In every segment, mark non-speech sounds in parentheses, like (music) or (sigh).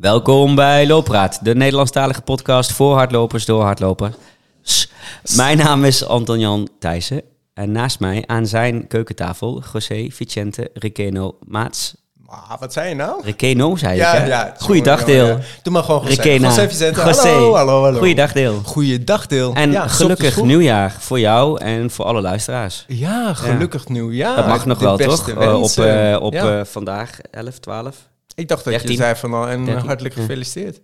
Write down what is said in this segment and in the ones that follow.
Welkom bij Looppraat, de Nederlandstalige podcast voor hardlopers door hardlopers. Mijn naam is Anton Jan Thijssen en naast mij aan zijn keukentafel José Vicente Riqueno Maats. Ah, wat zei je nou? Riqueno, zei Ja, ik. hè? ja. Goeiedag, Deel. ja. Doe maar gewoon José. Vicente. José. Hallo, hallo, hallo. Goeiedag, Deel. Goeiedag, Deel. En Ja, gelukkig nieuwjaar voor jou en voor alle luisteraars. Ja, gelukkig nieuwjaar. Dat mag nog wel, toch? Op eh, op eh, vandaag, 11, 12. Ik dacht dat 13. je zei van al en 13. hartelijk gefeliciteerd.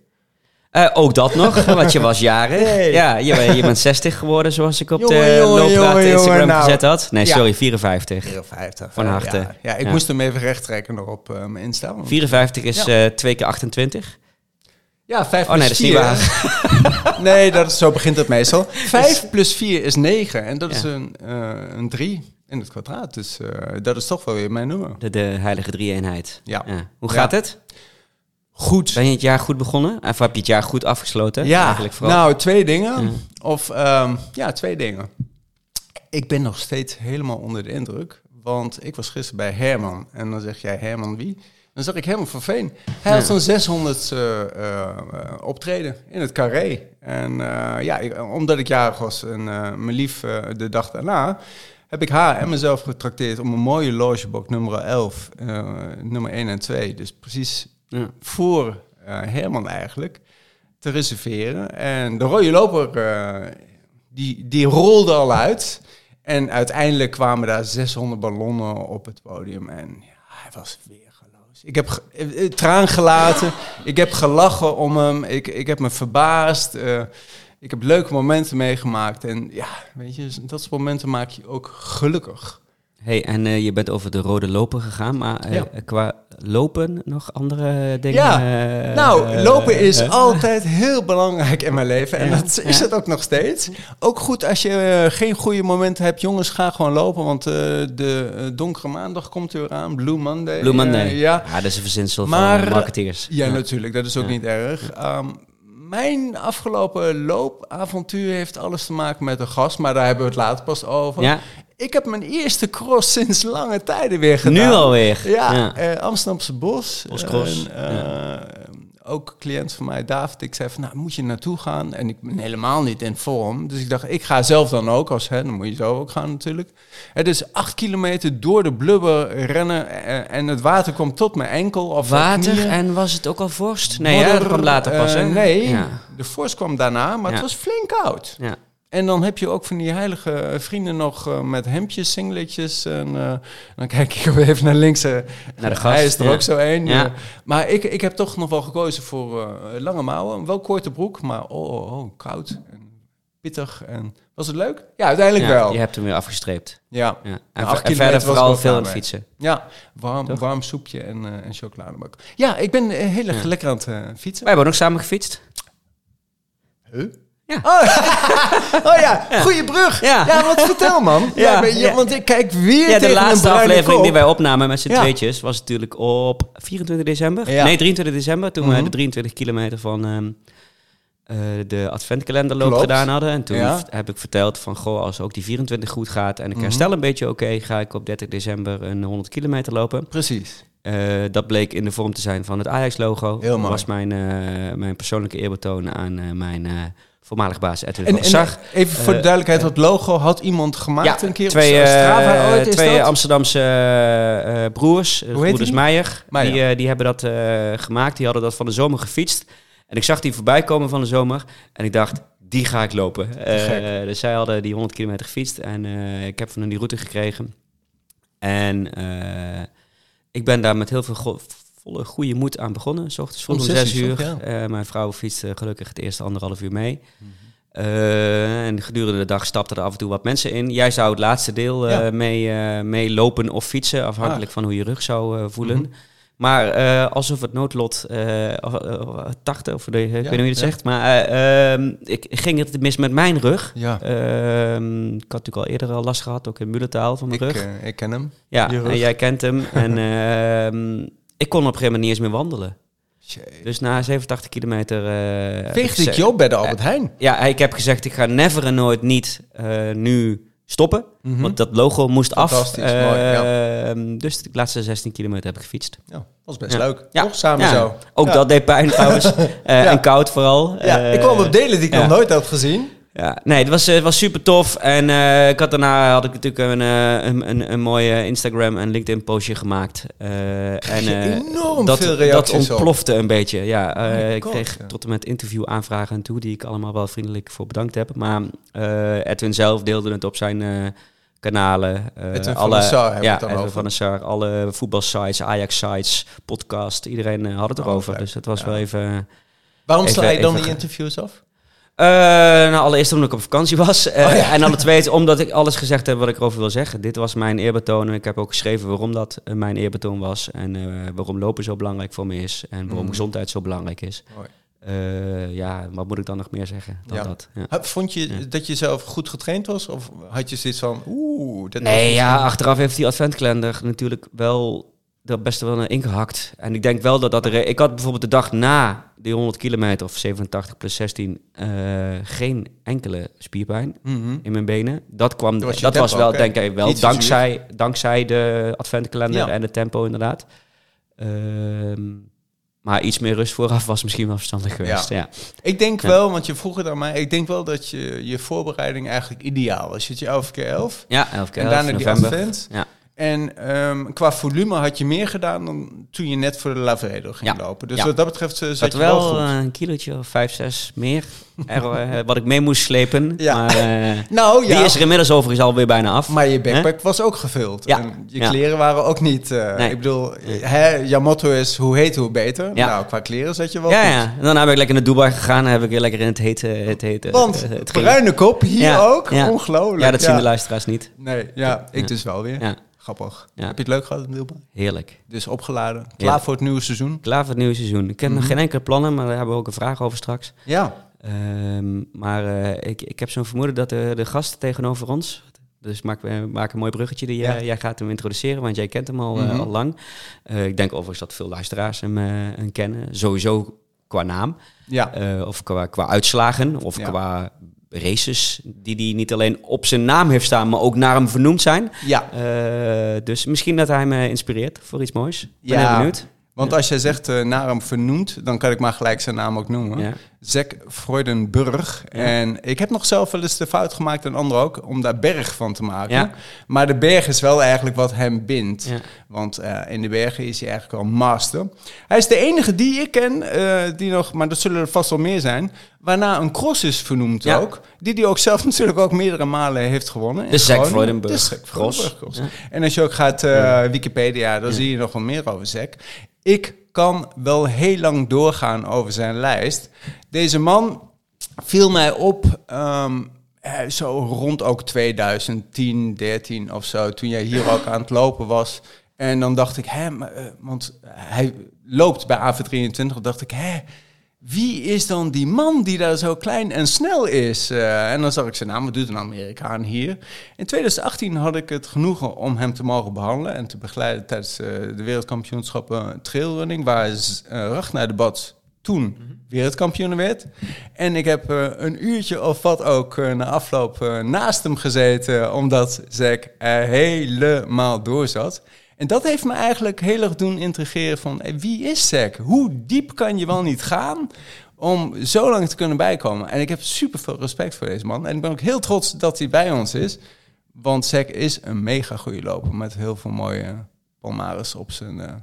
Eh, ook dat nog, (laughs) want je was jarig. Nee. Ja, je, je bent 60 geworden, zoals ik op Jongen, de jongen, Instagram nou. gezet had. Nee, sorry, 54. 54. Van eh, harte. Ja, ja ik Ja. moest hem even recht trekken nog op eh, mijn Insta. want- 54 is Ja. eh 2 keer 28. Ja, 5 Oh nee, dat is niet waar. (laughs) (laughs) nee, dat is, zo begint het meestal. 5 plus 4 is 9. En dat is een, eh, een 3 in het kwadraat. Dus eh, dat is toch wel weer mijn nummer. De, de heilige drie-eenheid. Ja. Hoe Ja. gaat het? Goed. Ben je het jaar goed begonnen? Of heb je het jaar goed afgesloten? Ja, Eigenlijk vooral. nou, twee dingen. Of, ehm, ja, twee dingen. Ik ben nog steeds helemaal onder de indruk. Want ik was gisteren bij Herman. En dan zeg jij, Herman wie? Dan zag ik Herman van Veen. Hij Ja. had zo'n 600 eh, eh, optreden in het carré. En eh, ja, ik- omdat ik jarig was en eh, mijn lief eh, de dag daarna... heb ik haar en mezelf getrakteerd om een mooie logebok nummer 11, eh, nummer 1 en 2. Dus precies Ja. voor Herman eigenlijk te reserveren. En de rode loper, die, die rolde al uit. En uiteindelijk kwamen daar 600 ballonnen op het podium. En ja, hij was Ik heb eh, traan gelaten. ik heb gelachen om hem. Ik, ik heb me verbaasd. eh, ik heb leuke momenten meegemaakt. En ja, weet je, dat soort momenten maak je ook gelukkig. Hey, en eh, je bent over de rode loper gegaan, maar eh, Ja. qua lopen nog andere dingen? Ja, eh, Nou, lopen is altijd heel belangrijk in mijn leven. En Ja, dat is ja. het ook nog steeds. Ook goed als je geen goede momenten hebt. Jongens, ga gewoon lopen. Want de donkere maandag komt er weer aan. Blue Monday. Blue Monday. Ja. ja, dat is een verzinsel Maar- van marketeers. ja, natuurlijk. Dat is ook niet erg. Ehm, mijn afgelopen loopavontuur heeft alles te maken met de gas. Maar daar hebben we het later pas over. Ja, Ik heb mijn eerste cross sinds lange tijden weer gedaan. nu alweer. Ja, Ja. eh, Amsterdamse Bos. Boscross, eh, Ook een cliënt van mij, David, ik zei van, nou, moet je naartoe gaan? En ik ben helemaal niet in vorm. Dus ik dacht, ik ga zelf dan ook, als hè, dan moet je zo ook gaan natuurlijk. Het is acht kilometer door de blubber rennen eh, en het water komt tot mijn enkel of Water en was het ook al vorst? Nee, ja, dat kwam later pas, nee, Ja. de vorst kwam daarna, maar het was flink koud. ja. En dan heb je ook van die heilige vrienden nog eh, met hemdjes, singletjes. En eh, dan kijk ik (laughs) even naar links. eh, Naar de gast, Hij is er ja. ook zo een. Ja. eh. maar ik, ik heb toch nog wel gekozen voor eh, lange mouwen. Wel korte broek, maar oh, oh, oh, koud en pittig. En was het leuk? Ja, uiteindelijk Ja, wel. Je hebt hem weer afgestreept. Ja. Ja. En, acht verder vooral veel aan het fietsen. Ja, warm, Toch? warm soepje en, eh en chocoladebak. Ja, ik ben eh, heel erg Ja. lekker aan het eh, fietsen. Wij hebben ook samen gefietst. Huh? Ja. Oh, (laughs) oh ja, goede brug. Ja. Ja, wat vertel man. (laughs) Ja. Want ik kijk weer Ja, de laatste aflevering die wij opnamen met z'n tweetjes was natuurlijk op 24 december. Nee, 23 december, toen Mhm. we de 23 kilometer van ehm, eh, de adventkalenderloop Klopt. gedaan hadden. En toen heb ik verteld van, goh, als ook die 24 goed gaat en ik Mhm. herstel een beetje oké, ga ik op 30 december een 100 kilometer lopen. Precies. Eh, dat bleek in de vorm te zijn van het Ajax-logo. Heel Dat was mijn, eh, mijn persoonlijke eerbetoon aan mijn voormalig baas Edwin En, van en Sar. even voor de Eh, duidelijkheid, dat logo had iemand gemaakt een keer twee, op Strava eh, ooit, is twee dat? Amsterdamse eh, eh, broers, eh, broeders die? Meijer, Meijer. Die, eh, die hebben dat eh, gemaakt. Die hadden dat van de zomer gefietst. En ik zag die voorbij komen van de zomer. En ik dacht, die ga ik lopen. Eh, dus zij hadden die 100 kilometer gefietst. En eh, ik heb van hen die route gekregen. En eh, ik ben daar met heel veel volle goede moed aan begonnen. S ochtends vroeg Om zes zes uur? Ja. Eh, mijn vrouw fietste gelukkig het eerste anderhalf uur mee. Mhm. Eh, en gedurende de dag stapten er af en toe wat mensen in. Jij zou het laatste deel eh, Ja. mee, eh, mee lopen of fietsen, afhankelijk Ah. van hoe je rug zou eh, voelen. Mhm. Maar eh, alsof het noodlot uh, uh, 80, of de, ik weet niet hoe je het ja. zegt, maar eh, ehm, ik ging het mis met mijn rug. Ja, Ehm, ik had natuurlijk al eerder al last gehad, ook in Muletaal van mijn ik, rug. eh, ik ken hem. ja, en jij kent hem. en (laughs) ehm, ik kon op een gegeven moment niet eens meer wandelen. Dus na 87 kilometer... eh, heb ik je op bij de Albert Heijn? Ja, ik heb gezegd, ik ga never en nooit niet eh, nu stoppen. Mhm. Want dat logo moest af. Mooi, ja. Ehm, Dus de laatste 16 kilometer heb ik gefietst. Ja, dat was best Ja. leuk. Ja. Toch? Samen zo. Ook dat deed pijn trouwens. (laughs) Eh. En koud vooral. Ja, Eh, ik kwam op delen die ik nog nooit had gezien. Ja, nee, het was, eh, het was super tof. En eh, ik had daarna had ik natuurlijk een, eh, een, een, een mooie Instagram en LinkedIn postje gemaakt. En enorm dat, veel dat op. ontplofte een beetje. Ja, my ik God, kreeg ja. tot en met interviewaanvragen toe, die ik allemaal wel vriendelijk voor bedankt heb. Maar Edwin zelf deelde het op zijn kanalen. Edwin alle, Sar ja, Edwin over. van der Sar, alle voetbalsites, Ajax-sites, podcast. Iedereen had het Oh, erover. dus het was Ja. wel even... Waarom sla je dan die interviews af? Eh, nou, allereerst omdat ik op vakantie was. Eh, Oh ja. En alle tweede omdat ik alles gezegd heb wat ik erover wil zeggen. Dit was mijn eerbetoon. En ik heb ook geschreven waarom dat eh, mijn eerbetoon was. En waarom lopen zo belangrijk voor me is. En waarom Mhm. gezondheid zo belangrijk is. Ja, wat moet ik dan nog meer zeggen dan Ja. dat? Ja. Vond je dat je zelf goed getraind was? Of had je zoiets van, oeh, dat Nee, ja, achteraf heeft die adventkalender natuurlijk wel er best wel een ingehakt. En ik denk wel dat dat... Er, ik had bijvoorbeeld de dag na die 100 kilometer of 87 plus 16 eh, geen enkele spierpijn. Mhm. in mijn benen. Dat kwam, Dat dat was was, je tempo wel denk ik wel Niet dankzij, dankzij de adventkalender Ja. en het tempo inderdaad. Ehm, maar iets meer rust vooraf was misschien wel verstandig geweest. Ja. Ik denk Ja. wel, want je vroeg het aan mij, ik denk wel dat je je voorbereiding eigenlijk ideaal is. Je zit je 11 keer 11 Ja, 11 keer en 11 daarna die advent. Ja. En ehm, qua volume had je meer gedaan dan toen je net voor de Lavredo ging Ja. lopen. Dus Ja. wat dat betreft eh, zat had je wel, wel goed. een kilootje of 5, 6 meer er, eh, (laughs) wat ik mee moest slepen. Ja. Maar eh, (laughs) nou ja, die is er inmiddels overigens alweer bijna af. maar je backpack was ook gevuld. En je kleren waren ook niet... Nee. Ik bedoel, hè, jouw motto is hoe heet hoe beter. Ja. Nou, qua kleren zat je wel ja, goed. ja. En dan ben ik lekker naar Dubai gegaan. en heb ik lekker in het hete... Het hete Want het ging- bruine kop hier ook, ongelooflijk. Ja, dat zien de luisteraars niet. Nee, ja, ik dus wel weer. Ja, Grappig. Ja. Heb je het leuk gehad in Dubai? heerlijk. Dus opgeladen. Klaar voor het nieuwe seizoen? Klaar voor het nieuwe seizoen. Ik heb nog Mhm. geen enkele plannen, maar daar hebben we ook een vraag over straks. Ja. Ehm, maar eh, ik, ik heb zo'n vermoeden dat de, de gast tegenover ons... Dus maak, eh, maak een mooi bruggetje. Die, jij- Ja. Jij gaat hem introduceren, want jij kent hem al, eh, Mhm. al lang. Eh, ik denk overigens dat veel luisteraars hem, eh, hem kennen. Sowieso qua naam. Ja. Eh, of qua, qua uitslagen. Of Ja. qua races. Die hij niet alleen op zijn naam heeft staan, maar ook naar hem vernoemd zijn. Ja. Eh, dus misschien dat hij me inspireert voor iets moois. Ben Ja. heel benieuwd. Want als jij zegt eh, naar hem vernoemd, dan kan ik maar gelijk zijn naam ook noemen. Ja. Zack Freudenburg. Ja. En ik heb nog zelf wel eens de fout gemaakt, en anderen ook, om daar berg van te maken. Ja. Maar de berg is wel eigenlijk wat hem bindt. Want eh, in de bergen is hij eigenlijk al master. Hij is de enige die ik ken, eh, die nog, maar dat zullen er vast wel meer zijn, waarna een cross is vernoemd ook. Die hij ook zelf (laughs) natuurlijk ook meerdere malen heeft gewonnen. De Zack. Freudenburg De Zack cross. Freudenburg cross. Ja. En als je ook gaat Wikipedia, dan zie je nog wel meer over Zack. Ik kan wel heel lang doorgaan over zijn lijst. Deze man viel mij op eh, zo rond ook 2010, 13 of zo, toen jij hier ook aan het lopen was. En dan dacht ik, hè, eh, want hij loopt bij AV23, dacht ik, hè, wie is dan die man die daar zo klein en snel is? Eh, en dan zag ik zijn naam, wat doet een Amerikaan hier? In 2018 had ik het genoegen om hem te mogen behandelen en te begeleiden tijdens eh, de wereldkampioenschappen trailrunning, waar uh, Ragnar de Bats toen wereldkampioen werd. En ik heb eh, een uurtje of wat ook eh, na afloop eh, naast hem gezeten, omdat Zack helemaal door zat. En dat heeft me eigenlijk heel erg doen intrigeren van hey, wie is Zack? Hoe diep kan je wel niet gaan om zo lang te kunnen bijkomen? En ik heb super veel respect voor deze man. En ik ben ook heel trots dat hij bij ons is. Want Zack is een mega goede loper met heel veel mooie palmares op zijn, eh,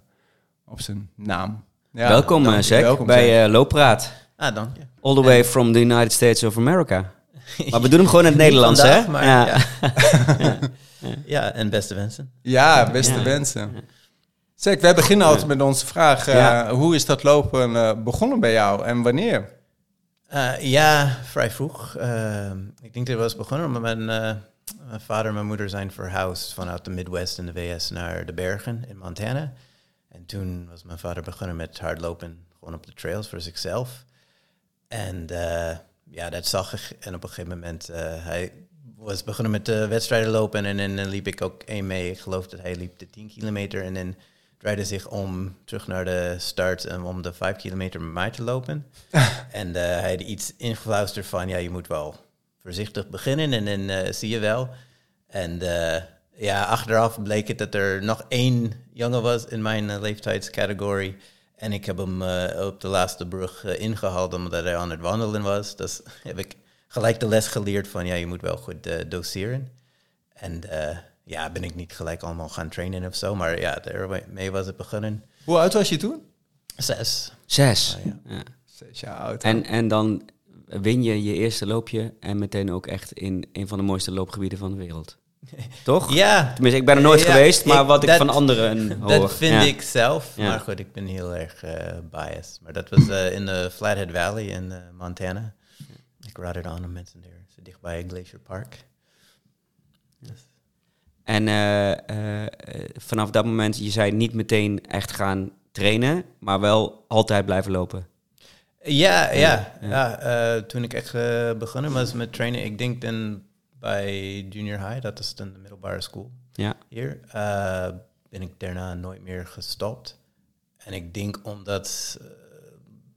op zijn naam. Ja, welkom, dank eh bij eh Looppraat. Ah, dank je. All the way from the United States of America. (laughs) Maar we doen hem gewoon in het Nederlands, vandaag, hè? maar ja. (laughs) ja. Ja, en beste wensen. Ja, beste Ja. wensen. Zeg, wij beginnen altijd met onze vraag. eh, Ja. Hoe is dat lopen eh, begonnen bij jou en wanneer? Eh, ja, vrij vroeg. Ik denk dat het was begonnen omdat mijn, eh, mijn vader en mijn moeder zijn verhuisd vanuit de Midwest in de VS naar de bergen in Montana. En toen was mijn vader begonnen met hardlopen, gewoon op de trails voor zichzelf. En eh, ja, dat zag ik. En op een gegeven moment, uh, hij was begonnen met de wedstrijden lopen en dan liep ik ook één mee. Ik geloof dat hij liep de 10 kilometer en dan draaide zich om terug naar de start um, om de 5 kilometer met mij te lopen. (laughs) en uh, hij had iets ingefluisterd van, ja, je moet wel voorzichtig beginnen en dan uh, zie je wel. En eh, ja, achteraf bleek het dat er nog één jongen was in mijn leeftijdscategorie. En ik heb hem uh, op de laatste brug ingehaald omdat hij aan het wandelen was. Dus (laughs) heb ik gelijk de les geleerd van ja, je moet wel goed doseren. En ja, ben ik niet gelijk allemaal gaan trainen of zo. Maar ja, daarmee was het begonnen. Hoe oud was je toen? Zes. Zes. ja. ja. Zes jaar oud. En, en dan win je je eerste loopje en meteen ook echt in een van de mooiste loopgebieden van de wereld. (laughs) Toch? Ja. Tenminste, ik ben er nooit geweest, maar wat ik van anderen hoor. Dat vind ik zelf. Maar goed, ik ben heel erg uh, biased. Maar dat was uh, in de Flathead Valley in uh, Montana. Ik raad het aan om mensen daar, zo dichtbij Glacier Park. Yes. En vanaf dat moment, je zei niet meteen echt gaan trainen, maar wel altijd blijven lopen. Ja, ja. ja. Toen ik echt begonnen was met trainen, ik denk dan bij junior high, dat is dan de middelbare school ja. hier, uh, ben ik daarna nooit meer gestopt. En ik denk omdat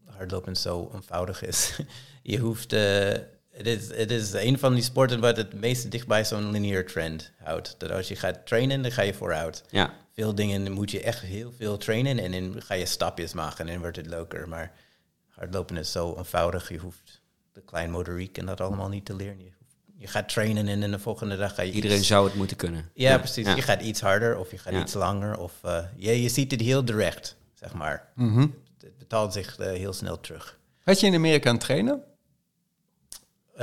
hardlopen zo eenvoudig is. (laughs) je hoeft, het, is, het is een van die sporten wat het meest dichtbij zo'n linear trend houdt. Dat als je gaat trainen, dan ga je vooruit. Ja. Veel dingen moet je echt heel veel trainen en dan ga je stapjes maken en dan wordt het leuker. Maar hardlopen is zo eenvoudig. Je hoeft de klein motoriek en dat allemaal niet te leren. Je, je gaat trainen en in de volgende dag ga je. Iedereen zou het moeten kunnen. Ja, precies. Je gaat iets harder of je gaat iets langer. Of uh, je, je ziet het heel direct, zeg maar. Mhm. Het betaalt zich uh, heel snel terug. Had je in Amerika een trainen? Uh,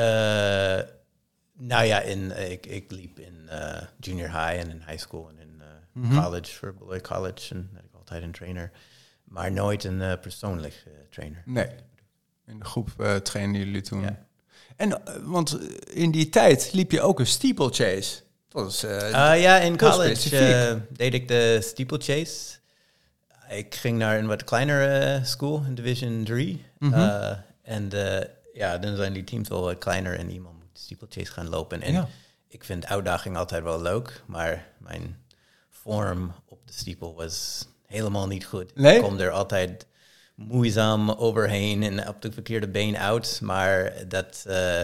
nou ja, in, ik, ik liep in junior high en in high school en in mm -hmm. college, voor Beloy College. En had ik altijd een trainer. Maar nooit een uh, persoonlijk uh, trainer. Nee. In de groep uh, trainen jullie toen. En want in die tijd liep je ook een steeplechase. Dat was ja, in college deed ik de steeplechase. Ik ging naar een wat kleinere school in Division 3. Mm -hmm. en ja, dan zijn die teams wel wat kleiner en iemand moet steeplechase gaan lopen. En ja. ik vind uitdaging altijd wel leuk, maar mijn vorm op de steeple was helemaal niet goed. Nee? Ik kom er altijd moeizaam overheen en op de verkeerde been uit. Maar dat uh,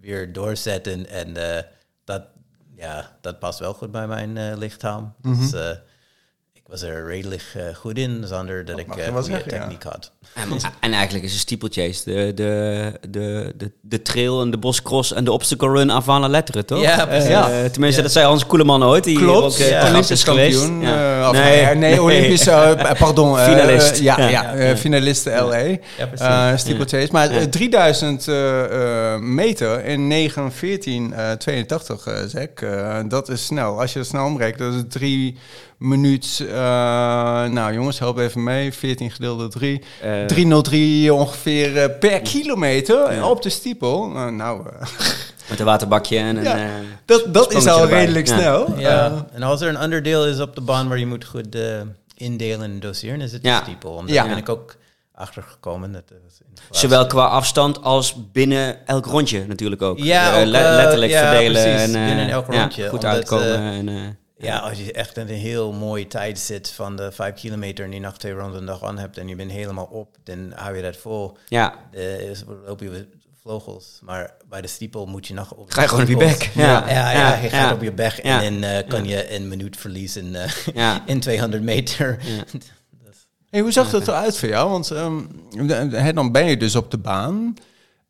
weer doorzetten en uh, dat, ja, dat past wel goed bij mijn uh, lichaam. Mm -hmm. Dus ik was er redelijk goed in, zonder dat ik uh, goede techniek ja. had. En, en, eigenlijk is een steeplechase de, de, de, de, de trail en de boscross en de obstacle run af aan de letteren, toch? Ja, precies. ja. tenminste, dat zei Hans Koeleman ooit. Die Klopt, ook, ja. Olympisch kampioen. Uh, nee, nee, nee, Olympisch, (laughs) pardon. finalist. ja, ja, ja. finalist LA. Ja, steeplechase. Maar 3000 meter in 9, 14, 82, zeg. dat is snel. Als je het snel omrekent, dat is drie minuut. Uh, nou jongens, help even mee. 14 gedeeld door 3. Uh, 303 ongeveer uh, per kilometer ja. op de stiepel. nou... (laughs) Met een waterbakje en ja, een Dat, dat is al erbij. redelijk ja. snel. Ja, en als er een onderdeel is op de baan waar je moet goed indelen en doseren, is het de stiepel. Omdat ja. ben ik ook achtergekomen. Dat Zowel qua afstand als binnen elk rondje natuurlijk ook. Ja, ook, letterlijk ja, verdelen precies, en binnen elk rondje. goed omdat, uitkomen. en, uh, ja, als je echt een heel mooie tijd zit van de vijf kilometer en die nog twee ronden nog aan hebt en je bent helemaal op, dan hou je dat vol. Ja. De, loop je met vleugels, maar bij de stiepel moet je nog op Ga je gewoon op je bek. Ja, ja, ja, ja je gaat op je bek en dan uh, kan je een minuut verliezen uh, (laughs) in 200 meter. (laughs) Hey, hoe zag dat eruit voor jou? Want um, dan ben je dus op de baan.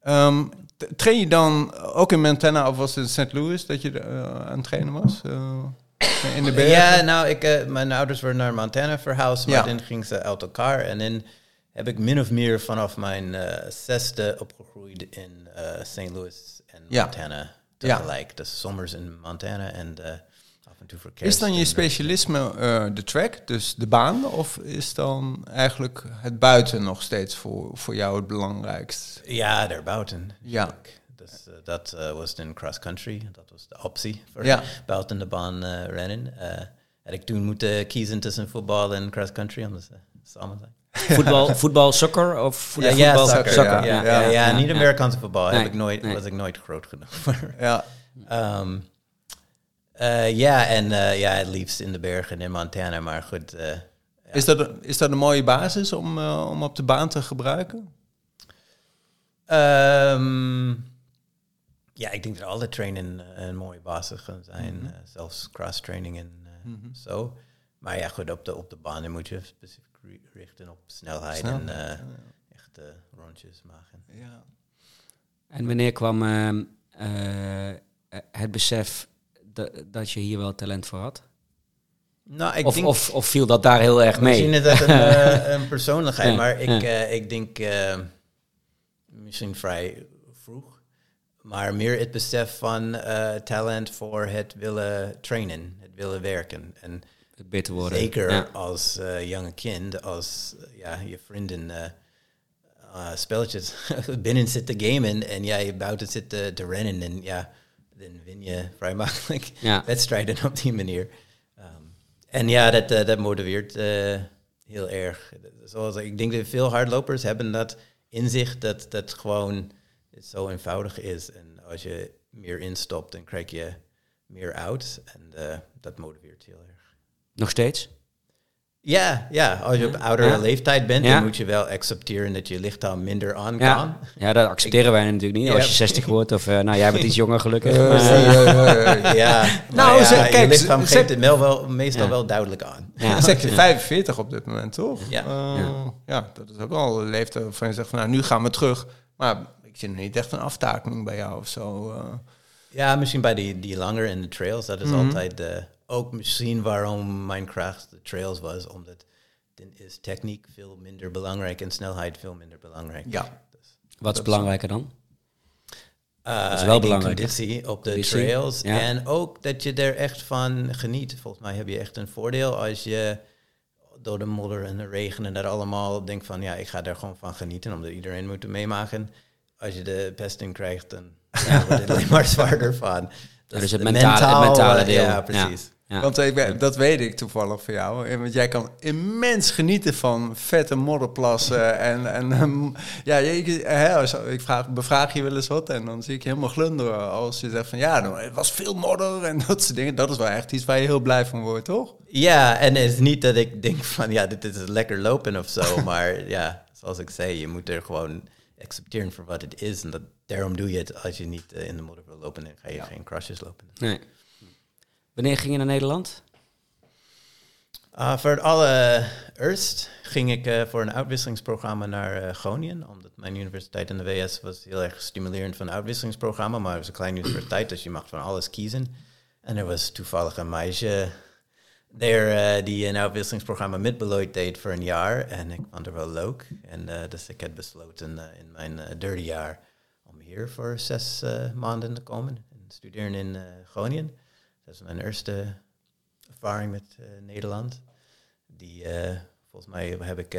Um, train je dan ook in Montana of was het in St. Louis dat je uh, aan het trainen was? In de bergen? Ja, nou, ik, uh, mijn ouders waren naar Montana verhuisd, maar ja. dan ging ze uit elkaar. En dan heb ik min of meer vanaf mijn uh, zesde opgegroeid in uh, St. Louis en Montana ja. tegelijk. Ja. Dus zomers in Montana en af en toe voor. Is dan je specialisme de track, dus de baan? Of is dan eigenlijk het buiten nog steeds voor, voor jou het belangrijkst? Ja, daarbuiten. Ja. Dat uh, was in cross country. Dat was de optie voor ja. buiten de baan uh, rennen. had ik toen moeten kiezen tussen voetbal en cross country, omdat ze samen zijn. (laughs) voetbal, voetbal, soccer of voetbal? Ja, voetbal, soccer, soccer. Ja, ja, ja, ja, niet Amerikaanse voetbal. Nee, heb ik nooit, nee. was ik nooit groot genoeg (laughs) voor. Ja. Um, ja, en ja, het liefst in de bergen in Montana, maar goed. is, dat, is dat een mooie basis om, om op de baan te gebruiken? Um, ja, ik denk dat alle trainen eh, een mooie basis gaan zijn. Mhm. eh, zelfs cross-training en eh, Mhm. zo. Maar ja, goed, op de, op de banen moet je specifiek ri- richten op snelheid, Snel. en eh, Ja. echt eh, rondjes maken. Ja. En wanneer kwam ehm, eh, het besef dat, dat je hier wel talent voor had? Nou, ik Of, denk, of, of viel dat daar heel erg mee? Misschien is dat een, (laughs) een persoonlijkheid, Ja, maar ik, ja. eh, ik denk eh, misschien vrij. Maar meer het besef van eh, talent voor het willen trainen, het willen werken. En Het beter worden. zeker Ja. als eh, jonge kind, als eh, ja, je vrienden spelletjes (laughs) binnen zit te gamen en ja, je buiten zit te, te rennen en ja, dan win je vrij makkelijk Ja. (laughs) wedstrijden op die manier. Ehm, en ja, dat, dat motiveert heel erg. Zoals, ik denk dat veel hardlopers hebben dat inzicht dat dat gewoon het zo eenvoudig is. En als je meer instopt, dan krijg je meer out. En eh, dat motiveert heel erg. Nog steeds? Ja, ja, als je op oudere Ja. leeftijd bent, Ja. dan moet je wel accepteren dat je lichaam minder aan kan. Ja. ja, dat accepteren wij natuurlijk niet. Ja. Als je 60 wordt of... eh, nou, jij bent iets jonger gelukkig. Maar, eh, Ja, (laughs) Nou, ja, zeg- kijk, je lichaam zeg- geeft het wel, wel, meestal Ja. wel duidelijk aan. ja. Zeg je 45 op dit moment, toch? Ja. Eh, Ja. ja. dat is ook al een leeftijd waarvan je zegt van nou, nu gaan we terug. Maar ik zie nog niet echt een aftakeling bij jou of zo. eh. Ja, misschien bij die, die langer in de trails. Dat is Mhm. altijd eh, ook misschien waarom mijn kracht de trails was. Omdat dan is techniek veel minder belangrijk en snelheid veel minder belangrijk. Ja. Dus, Wat is belangrijker dan? eh, Dat is wel belangrijk? Conditie op de Conditie, trails. ja. En ook dat je er echt van geniet. Volgens mij heb je echt een voordeel als je door de modder en de regen en dat allemaal denkt van ja, ik ga daar gewoon van genieten, omdat iedereen moet meemaken. Als je de pest in krijgt, dan ja, wordt het alleen (laughs) maar zwaarder van. dus het het mentale- het mentale eh, deel. Ja, precies. Ja. Want ik ben- dat weet ik toevallig van jou. Eh, Want jij kan immens genieten van vette modderplassen. (laughs) en en ja, als, ik vraag, bevraag je wel eens wat en dan zie ik je helemaal glunderen. Als je zegt van ja, nou, het was veel modder en (laughs) dat soort dingen. Dat is wel echt iets waar je heel blij van wordt, toch? Ja, en het is niet dat ik denk van ja, dit is lekker lopen of zo. maar ja, zoals ik zei, je moet er gewoon accepteren voor wat het is. En dat, daarom doe je het als je niet eh, in de modder wil lopen. Dan ga je geen crashes lopen. Nee. Wanneer ging je naar Nederland? Ah, voor het allereerst ging ik eh, voor een uitwisselingsprogramma naar eh, Groningen. Omdat mijn universiteit in de VS was heel erg stimulerend van een uitwisselingsprogramma. Maar het was een kleine universiteit, dus je mag van alles kiezen. En er was toevallig een meisje daar eh, die een uitwisselingsprogramma met Beloit deed voor een jaar. En ik vond het wel leuk. En eh, dus ik heb besloten eh, in mijn derde jaar om hier voor zes maanden te komen. En studeren in Groningen. Dat is mijn eerste ervaring met Nederland. Die, volgens mij heb ik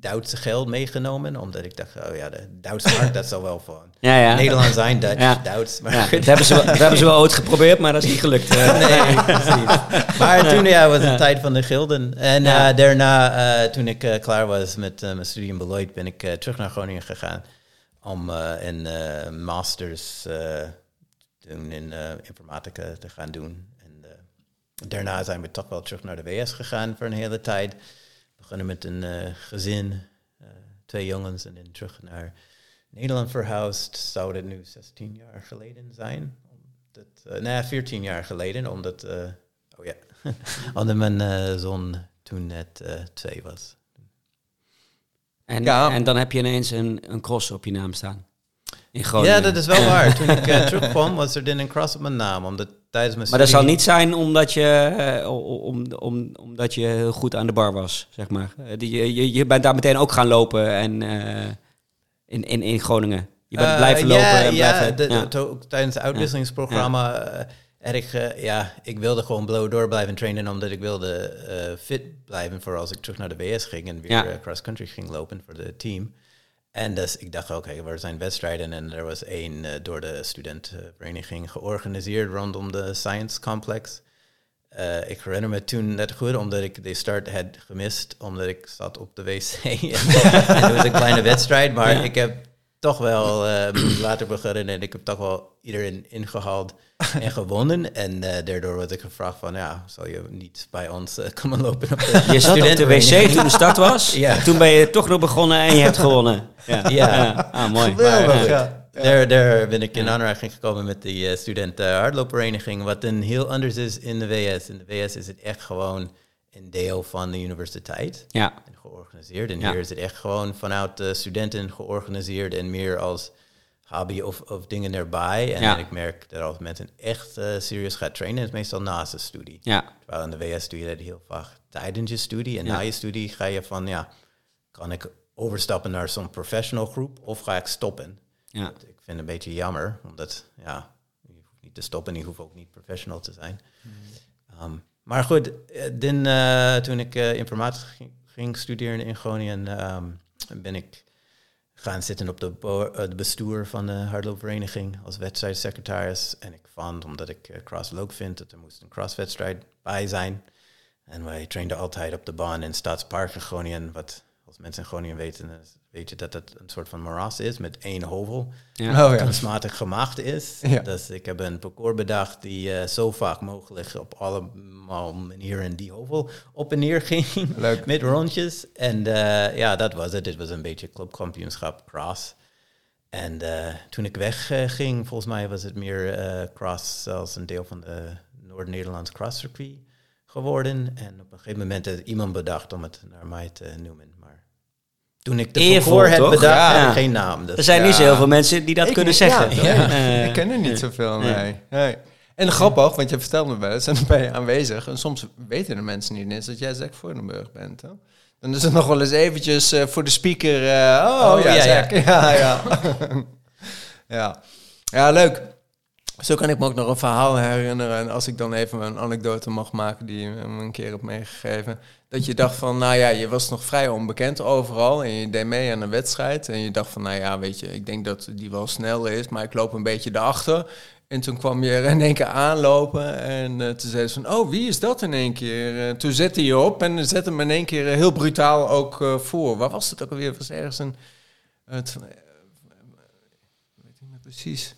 Duitse geld meegenomen, omdat ik dacht, oh ja, de Duitse markt, (laughs) dat zal wel van. Ja, ja. Nederland zijn, Dutch, Ja. Duits. Maar Ja, dat, hebben ze wel, dat hebben ze wel ooit geprobeerd, maar dat is niet gelukt. (laughs) eh. nee, precies. Maar toen ja, was het tijd van de gilden. En eh, daarna, eh, toen ik klaar was met mijn studie in Beloit, ben ik terug naar Groningen gegaan om een masters doen in informatica te gaan doen. En daarna zijn we toch wel terug naar de WS gegaan voor een hele tijd. Begonnen met een eh, gezin, eh, twee jongens en dan terug naar Nederland verhuisd. Zou dat nu 16 jaar geleden zijn? Omdat, eh, nee, 14 jaar geleden, omdat, eh, oh ja, (laughs) omdat mijn eh, zoon toen net eh, twee was. En, Ja. en dan heb je ineens een, een cross op je naam staan. In Groningen. Ja, dat is wel waar. Toen ik (laughs) terugkwam, was er dan een cross op mijn naam, omdat tijdens mijn Maar dat zal niet zijn omdat je, eh, om, om, omdat je heel goed aan de bar was, zeg maar. Eh, die- Je, je, je bent daar meteen ook gaan lopen en, eh, in, in, in Groningen. Je bent blijven lopen ja, en ja, blijven... de- ja. de- tijdens het uitwisselingsprogramma erg, ja, ik wilde gewoon blow door blijven trainen, omdat ik wilde fit blijven voor als ik terug naar de WS ging en weer Ja. cross-country ging lopen voor het team. En dus ik dacht, oké, er zijn wedstrijden en er was één eh, door de studentenvereniging georganiseerd rondom de Science Complex. Eh, ik herinner me toen net goed, omdat ik de start had gemist, omdat ik zat op de wc. (laughs) en het was een kleine wedstrijd, maar Ja. ik heb toch wel eh, later begonnen en ik heb toch wel iedereen ingehaald en (laughs) gewonnen. En eh, daardoor werd ik gevraagd van, ja, zal je niet bij ons eh, komen lopen (laughs) op de Je zat op de wc toen de start was. (laughs) Ja. Toen ben je toch nog begonnen en je hebt gewonnen. Ja, Ja. Ah, mooi. Geweldig. Maar, Ja. Daar, daar ben ik in aanraking gekomen met die uh, studenten hardloopvereniging, wat een heel anders is in de VS. In de VS is het echt gewoon een deel van de universiteit Ja, georganiseerd. En hier is het echt gewoon vanuit de studenten georganiseerd en meer als hobby of, of dingen erbij. En ik merk dat als mensen echt eh serieus gaat trainen, is het meestal naast de studie. ja, Terwijl in de VS doe je dat heel vaak tijdens je studie. En na je studie ga je van, ja, kan ik overstappen naar zo'n professional groep of ga ik stoppen? ja. Dat Ik vind het een beetje jammer, omdat, ja, je hoeft niet te stoppen en je hoeft ook niet professional te zijn. Mhm. Um, maar goed, eh, eh, toen ik eh, informatie ging, ging studeren in Groningen, ehm, ben ik gaan zitten op de, bo- eh, bestuur van de hardloopvereniging als wedstrijdsecretaris. En ik vond, omdat ik eh, cross leuk vind, dat er moest een crosswedstrijd bij zijn. En wij trainden altijd op de baan in Stadspark in Groningen. Wat als mensen in Groningen weten, weet je dat het een soort van moeras is met één hovel ja. Oh ja. kunstmatig gemaakt is. Ja. Dus ik heb een parcours bedacht die eh, zo vaak mogelijk op allemaal manieren die hovel op en neer ging. Leuk. (laughs) Met rondjes. En eh, ja, dat was het. Dit was een beetje clubkampioenschap cross. En eh, toen ik wegging, ging, volgens mij was het meer cross als een deel van de Noord-Nederlands crosscircuit geworden. En op een gegeven moment had iemand bedacht om het naar mij te noemen. Toen ik de Eervol, parcours had toch? bedacht, Ja. ik geen naam. Dus Er zijn niet zo Ja. heel veel mensen die dat Ik kunnen niet, zeggen. ja. Eh, (laughs) ik ken er niet zoveel, nee. nee. nee. En grappig, want je vertelde me wel eens en dan ben je aanwezig. En soms weten de mensen niet eens dat jij Zack Voordenburg bent. Hè? Dan is het nog wel eens eventjes eh, voor de speaker. eh, oh, Oh, ja, ja. Ja, (laughs) ja. (laughs) ja. ja, leuk. Zo kan ik me ook nog een verhaal herinneren. En als ik dan even een anekdote mag maken die je me een keer hebt meegegeven. Dat je dacht van, nou ja, je was nog vrij onbekend overal. En je deed mee aan een wedstrijd. En je dacht van, nou ja, weet je, ik denk dat die wel snel is. Maar ik loop een beetje erachter. En toen kwam je er in één keer aanlopen. En eh, toen zei ze van, oh, wie is dat in één keer? Eh, toen zette je op en zette hem in één keer eh, heel brutaal ook voor. Waar was het ook alweer? Was ergens een... Weet ik niet precies.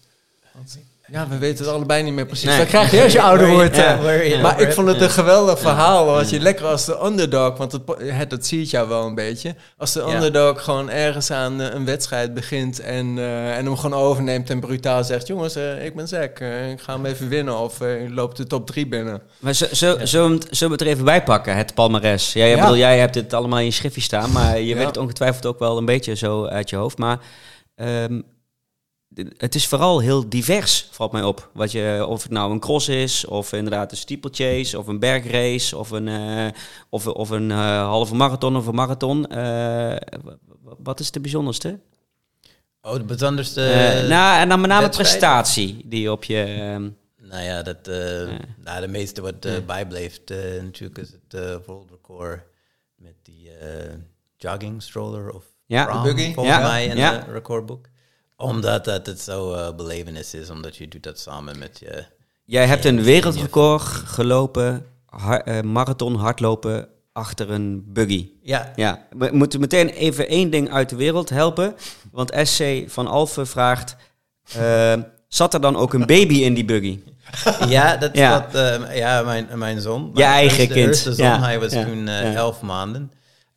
Ja, we weten het allebei niet meer precies. Nee. Dat krijg je als je (laughs) ouder wordt. ja, eh. maar ik vond het een geweldig verhaal. Als je lekker als de underdog, want het, het, dat zie je jou wel een beetje. Als de underdog gewoon ergens aan eh, een wedstrijd begint en, eh, en hem gewoon overneemt en brutaal zegt: Jongens, ik ben eh, ik ga hem even winnen. Of ik loop de top 3 binnen. Maar zo, zo, zullen, we het, er even bij pakken, het palmares? Ja, jij, bedoel, jij hebt het allemaal in je schriftje staan, maar je weet het ongetwijfeld ook wel een beetje zo uit je hoofd. Maar ehm, het is vooral heel divers, valt mij op. Wat je, of het nou een cross is, of inderdaad een steeplechase, of een bergrace, of een, eh, of, of een eh, halve marathon of een marathon. Eh, w- wat is de bijzonderste? Oh, de bijzonderste... Nou, en dan met name wedstrijden? prestatie die op je... ehm, Nou ja, dat, eh, nou, de meeste wat bijbleeft natuurlijk is het world record met die eh, jogging stroller of Ja. prom, De buggy. volgens Ja. mij in Ja. het recordboek. Omdat dat het zo eh belevenis is, omdat je doet dat samen met je... Jij hebt een wereldrecord gelopen, har- eh, marathon hardlopen achter een buggy. Ja, Ja, we moeten meteen even één ding uit de wereld helpen. Want SC van Alphen vraagt, eh, zat er dan ook een baby in die buggy? (laughs) ja, dat, Ja. ja, mijn, mijn zoon. Je mijn eigen eerste- kind. eerste zoon, Ja, hij was ja, toen elf maanden.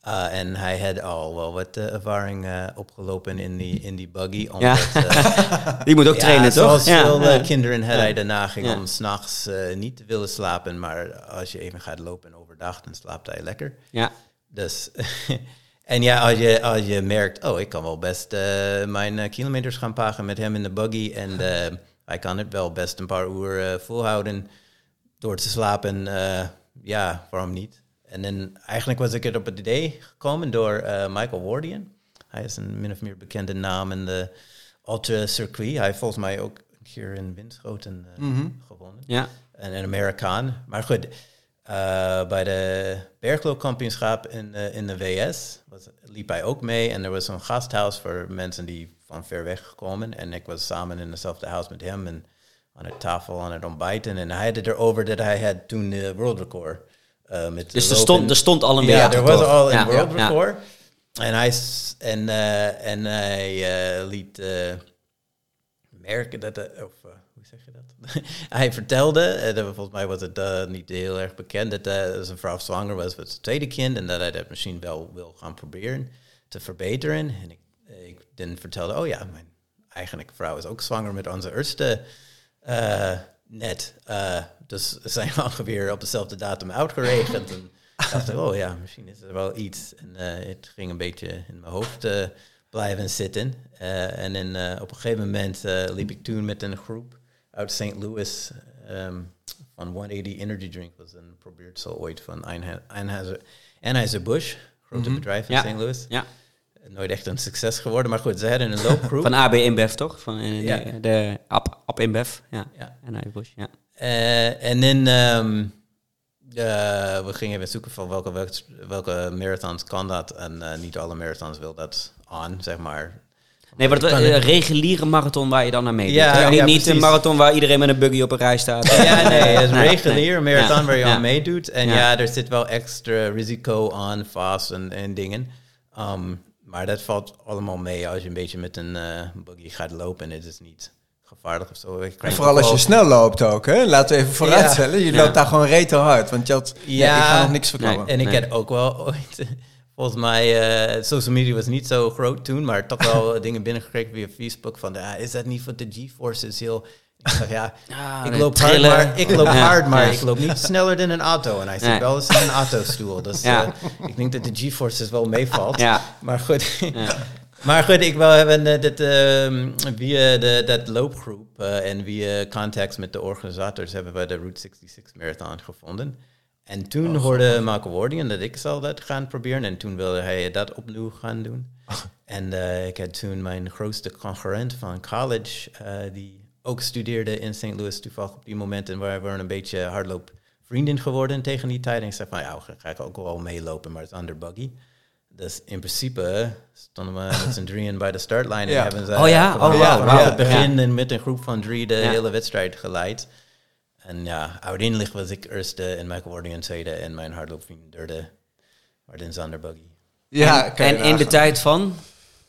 Uh, en hij had al wel wat eh, ervaring eh, opgelopen in die, in die buggy. Omdat, eh, (laughs) Die moet ook trainen, toch? Zoals veel kinderen had hij daarna ging om s'nachts niet te willen slapen. Maar als je even gaat lopen overdag, dan slaapt hij lekker. ja. Dus, (laughs) en ja, als je, als je merkt, oh, ik kan wel best mijn kilometers gaan pagen met hem in de buggy. En (laughs) hij kan het wel best een paar uur volhouden door te slapen. ja, waarom niet? En dan eigenlijk was ik er op het idee gekomen door eh, Michael Wardian. Hij is een min of meer bekende naam in de ultra circuit. Hij heeft volgens mij ook een keer in Winschoten eh, Mhm. gewonnen ja. en een Amerikaan. Maar goed, eh, bij de bergloopkampioenschap in, in de VS was, liep hij ook mee. En er was zo'n gasthuis voor mensen die van ver weg kwamen. En ik was samen in hetzelfde huis met hem en aan de tafel aan het ontbijten. En hij had het erover dat hij had toen de world eh met Dus er stond, er stond al een Ja, er was al een world ja. record. En hij, en, eh, en hij eh, liet merken dat... of, hoe zeg je dat? (laughs) hij vertelde, dat, volgens mij was het niet heel erg bekend... dat zijn vrouw zwanger was met zijn tweede kind... en dat hij dat misschien wel wil gaan proberen te verbeteren. En ik, ik dan vertelde, oh ja, mijn eigenlijk vrouw is ook zwanger met onze eerste net. Eh, dus (laughs) zijn ongeveer op dezelfde datum uitgeregend. en ik dacht, oh ja, misschien is er wel iets. En eh, het ging een beetje in mijn hoofd eh, blijven zitten. En dan, eh, op een gegeven moment liep ik toen met een groep uit St. Louis ehm, van 180 Energy Drink. was een probeerdsel ooit van Anheuser-Busch, grote bedrijf in Ja. St. Louis. Ja. Nooit echt een succes geworden, maar goed, ze hadden een (laughs) loopgroep. Van AB InBev, toch? Van eh, Ja. de, de App, App InBev. Ja. Ja. En hij Bush, ja. Eh, en dan, ehm, eh, we gingen even zoeken van welke, welke, welke marathons kan dat. En eh, niet alle marathons wil dat aan, zeg maar. Nee, maar Kan een reguliere marathon waar je dan naar meedoet. Ja, ja, niet, ja, niet een marathon waar iedereen met een buggy op een rij staat. (laughs) Ja, nee, het is (laughs) Nee, regulier nee. marathon waar je aan meedoet. En Ja. er zit wel extra risico aan, vast en, en dingen. Ehm, maar dat valt allemaal mee als je een beetje met een eh, buggy gaat lopen. En het is niet gevaarlijk of zo. En vooral als je snel loopt ook, hè? Laten we even vooruitstellen. Je Ja. loopt daar gewoon rete hard, want je had... Ja, Ja. ik ga nog niks. Nee. En ik had ook wel (laughs) ooit, volgens mij, eh, social media was niet zo groot toen, maar toch wel (laughs) dingen binnengekregen via Facebook van, ah, is dat niet van de GeForce? heel... Ik dacht, ja, Ja, (laughs) ik loop hard, maar, ik loop Ja. hard, maar Ja. ik loop niet sneller dan een auto. En hij zit Nee. wel eens in een autostoel. Dus eh, ik denk dat de GeForce wel meevalt. Maar goed, (laughs) maar goed, ik wil hebben eh, dit, ehm, via de, dat loopgroep eh, en via contacts met de organisators hebben we de Route 66 Marathon gevonden. En toen hoorde Michael Wardian dat ik zal dat gaan proberen. En toen wilde hij dat opnieuw gaan doen. (laughs) en ik had toen mijn grootste concurrent van college, die ook studeerde in St. Louis toevallig op die moment. En we waren een beetje hardloop vrienden geworden tegen die tijd. En ik zei van, ja, ga ik ook wel meelopen, maar het is under buggy. Dus in principe stonden we met z'n drieën bij de startlijn Ja. en hebben ze Oh ja? Oh, vanaf wauw. het begin Ja. en met een groep van drie de Ja. hele wedstrijd geleid. En ja, uiteindelijk was ik eerste en Michael Wardian tweede en mijn hardloopvriend derde. Maar dan zonder buggy. Ja, en in de tijd van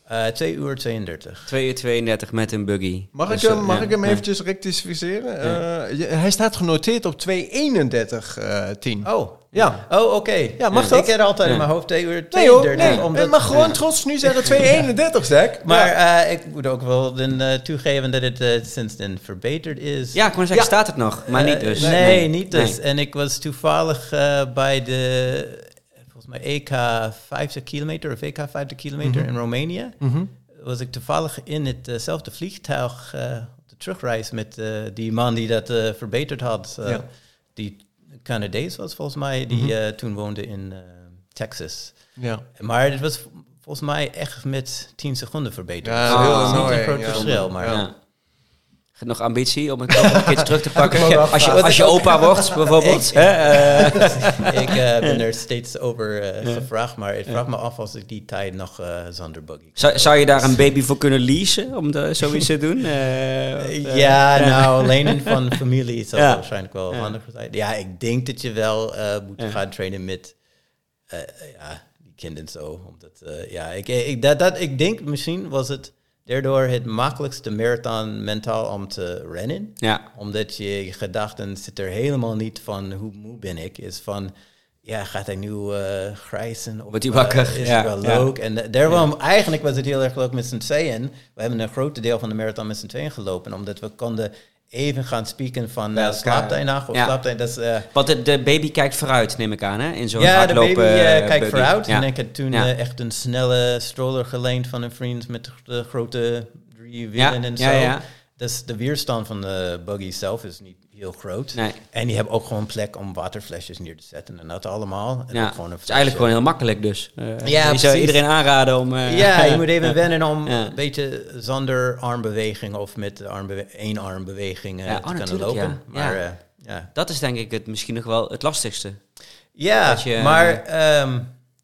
Eh 2 uur 32. 2 uur 32 met een buggy. Mag, Dus, ik hem, eh, mag ja, ik hem ja. eventjes rectificeren? Eh, je- hij staat genoteerd op 2.31 eh 10. Oh. Ja. Oh, oké. Ja, mag dat? Ik had altijd Ja. in mijn hoofd 2 uur Nee hoor, 32. nee. omdat- mag gewoon trots nu zeggen 2.31, (laughs) zeg. Maar Ja. eh, ik moet ook wel eh, toegeven dat het sinds dan verbeterd is. Ja, ik kon zeggen, Ja. staat het nog, maar niet dus. nee, niet dus. Nee. En ik was toevallig bij de, mij EK 50 kilometer of EK 50 kilometer Mhm. in Roemenië. Mhm. Was ik toevallig in hetzelfde vliegtuig eh, op de terugreis met eh, die man die dat eh, verbeterd had. eh, Ja. Die Canadees was volgens mij, die Mhm. eh, toen woonde in eh, Texas. Ja. Maar het was volgens mij echt met 10 seconden verbeterd. Ja, Dus heel het is niet mooi, een groot verschil, maar... Ja. Nog ambitie om het een keertje terug te pakken? (laughs) Ik Als je, als je opa wordt, bijvoorbeeld. hè, (laughs) eh. ik eh, ben (laughs) er steeds over eh, gevraagd, maar ik vraag me af als ik die tijd nog zonder buggy. zou, zou je daar een baby voor kunnen leasen om de, zoiets te doen? Of, ja, nou, lenen van familie zou Ja. waarschijnlijk wel handig zijn. Ja, ik denk dat je wel moet gaan trainen met ja, die kinderen zo. Omdat, ja, ik, ik, dat, dat, ik denk misschien was het daardoor het makkelijkste marathon mentaal om te rennen. Ja, Omdat je gedachten zit er helemaal niet van hoe moe ben ik. Is van, ja, gaat hij nu eh grijzen? Wordt hij eh, wakker? is Ja, het wel ja. leuk? En eh, daarom, eigenlijk was het heel erg leuk met z'n tweeën. We hebben een groot deel van de marathon met z'n tweeën gelopen. Omdat we konden even gaan spieken van, uh, slaapt hij nog? Of Ja. slaapt hij? Dat is, eh, want de, de baby kijkt vooruit, neem ik aan, hè? In zo'n ja, de baby eh, kijkt vooruit. Ja. En ik heb toen echt een snelle stroller geleend van een vriend met de, grote drie wielen en ja, zo. Dus de weerstand van de buggy zelf is niet heel groot. Nee. En die hebben ook gewoon plek om waterflesjes neer te zetten. En dat allemaal. En Ja, gewoon een het is eigenlijk gewoon heel makkelijk dus. Eh, Ja, je zou iedereen aanraden om... eh, (laughs) Ja, je moet even wennen om Ja. een beetje zonder armbeweging of met één armbeweging Ja, te oh, kunnen lopen. ja. Maar Ja. Dat is denk ik het, misschien nog wel het lastigste. ja je- maar ehm,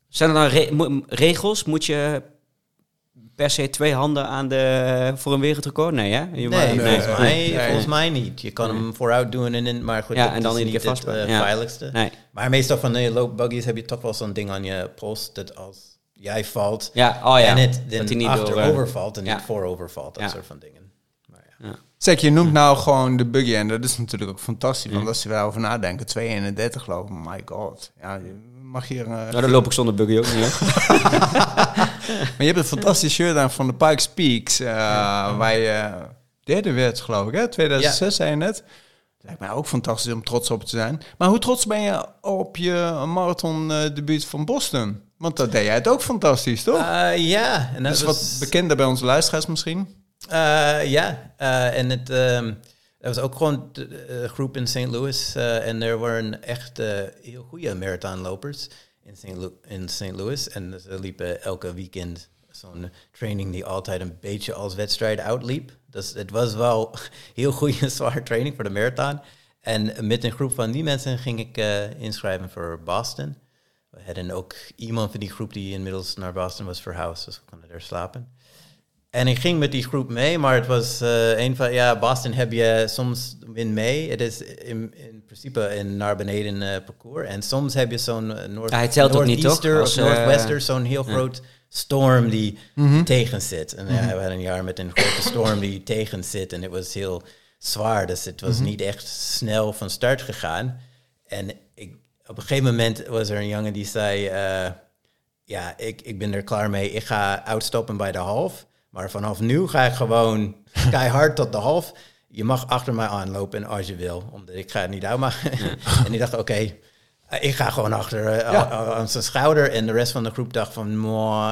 Zijn er dan re- regels? Moet je per se twee handen aan de, voor een wereldrecord? Nee, hè? Je nee, mag- volgens, mij, nee. volgens mij niet. Je kan hem vooruit doen, en, in- maar goed, Ja, dat en dan is niet het Ja. veiligste. Nee. Maar meestal van de loopbuggies heb je toch wel zo'n ding aan je post dat als jij valt Ja, oh ja. en het dat hij dan niet achterover door... eh, valt en ja. niet voorover valt, dat Ja. soort van dingen. Maar. Zeg, je noemt nou gewoon de buggy en dat is natuurlijk ook fantastisch. Want als je daarover nadenken, 2.31 lopen, my god. Ja, je mag hier... eh, Nou, dan loop ik zonder buggy ook niet, hoor. (laughs) Maar je hebt een fantastisch shirt aan van de Pikes Peaks, uh, waar je derde werd, geloof ik, hè? 2006 zei je net. Lijkt mij ook fantastisch om trots op te zijn. Maar hoe trots ben je op je marathon uh, debuut van Boston? Want dat deed jij het ook fantastisch, toch? Uh, ja. En dat is wat bekender bij onze luisteraars misschien. Uh, ja, en het... Um, dat was ook gewoon de groep in St. Louis. en er waren echt heel goede marathonlopers in St. In St. Louis. En ze liepen elke weekend zo'n training die altijd een beetje als wedstrijd uitliep. Dus het was wel (laughs) heel goede, (laughs) zware training voor de marathon. En met een groep van die mensen ging ik uh, inschrijven voor Boston. We hadden ook iemand van die groep die inmiddels naar Boston was verhuisd, dus we konden daar slapen. En ik ging met die groep mee, maar het was uh, een van, ja, Boston heb je soms in mee. Het is in, in principe een naar beneden uh, parcours. En soms heb je zo'n uh, Noord ja? Als, of Noordwester, zo'n heel groot storm die mm -hmm. tegen zit. En ja, we hadden een jaar met een grote storm die tegen zit. En het was heel zwaar, dus het was mm -hmm. niet echt snel van start gegaan. En ik, op een gegeven moment was er een jongen die zei... ja, ik, ik ben er klaar mee. Ik ga uitstoppen bij de half. Maar vanaf nu ga ik gewoon keihard tot de half. Je mag achter mij aanlopen als je wil. Omdat ik ga het niet uitmaken. (laughs) en die dacht, oké, ik ga gewoon achter uh, aan zijn schouder. En de rest van de groep dacht van,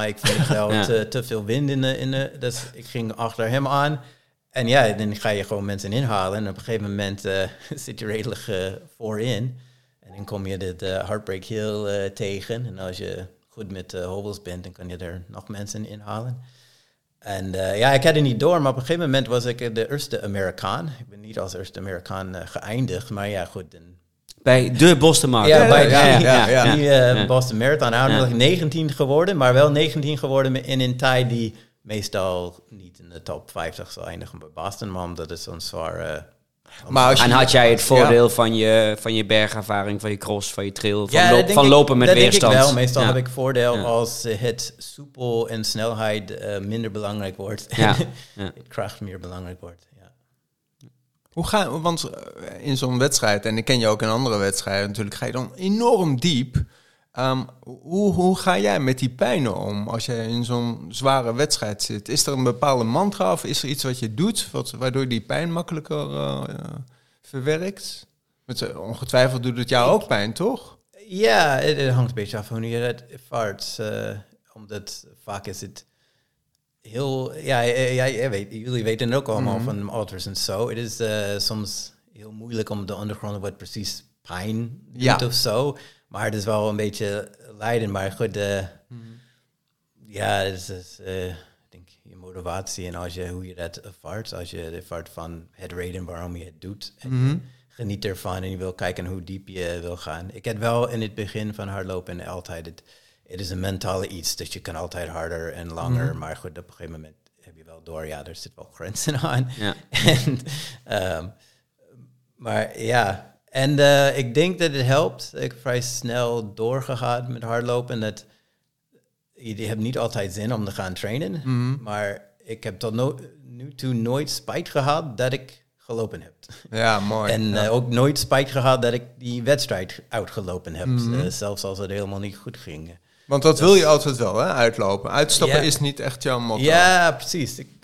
ik vind het wel ja. te, te, veel wind in de, in de... Dus ik ging achter hem aan. En ja, dan ga je gewoon mensen inhalen. En op een gegeven moment uh, (laughs) zit je redelijk uh, voorin. En dan kom je de, Heartbreak Hill tegen. En als je goed met de hobbels bent, dan kan je er nog mensen inhalen. En uh, ja, ik had het niet door, maar op een gegeven moment was ik de eerste Amerikaan. Ik ben niet als eerste Amerikaan uh, geëindigd, maar ja, goed. Bij de Boston Marathon. Ja, bij ja, die, ja, ja, die uh, Boston Marathon. Nou, ja. 19 geworden, maar wel 19 geworden in een tijd die meestal niet in de top 50 zou eindigen bij Boston, maar omdat het zo'n zwaar maar en had jij het voordeel ja. van, je, van je bergervaring, van je cross, van je trail, van, ja, loop, van lopen met dat weerstand? Denk ik wel. Meestal heb ik voordeel als het soepel en snelheid uh, minder belangrijk wordt. en (laughs) het kracht meer belangrijk wordt. Hoe ga want in zo'n wedstrijd, en ik ken je ook in andere wedstrijden natuurlijk, ga je dan enorm diep. Um, hoe, hoe ga jij met die pijnen om als je in zo'n zware wedstrijd zit? Is er een bepaalde mantra of is er iets wat je doet wat, waardoor die pijn makkelijker uh, uh, verwerkt? Met, ongetwijfeld doet het jou ook pijn, toch? Ja, het, het, hangt een beetje af van hoe je het ervaart. Uh, omdat vaak is het heel... Ja, ja, ja weet, jullie weten ook allemaal mm -hmm. van ultras en zo. Het is soms heel moeilijk om te ondergronden wat precies pijn doet ja. of zo. Maar het is wel een beetje lijden. Maar goed, uh, mm. ja, het is, uh, ik denk je motivatie en als je, hoe je dat ervaart. Als je ervaart van het reden waarom je het doet. En mm geniet ervan en je wil kijken hoe diep je wil gaan. Ik heb wel in het begin van hardlopen altijd het, het is een mentale iets. Dus je kan altijd harder en langer. Mm -hmm. Maar goed, op een gegeven moment heb je wel door, ja, er zit wel grenzen (laughs) aan. Ja. en, um, maar ja, en uh, ik denk dat het helpt. Ik heb vrij snel doorgegaan met hardlopen. Dat je hebt niet altijd zin om te gaan trainen. Mm -hmm. Maar ik heb tot no nu toe nooit spijt gehad dat ik gelopen heb. Ja, mooi. En ja. Uh, ook nooit spijt gehad dat ik die wedstrijd uitgelopen heb. Mm -hmm. uh, zelfs als het helemaal niet goed ging. Want dat dus, wil je altijd wel, hè? Uitlopen. Uitstappen is niet echt jouw motto. Ja, precies. Ik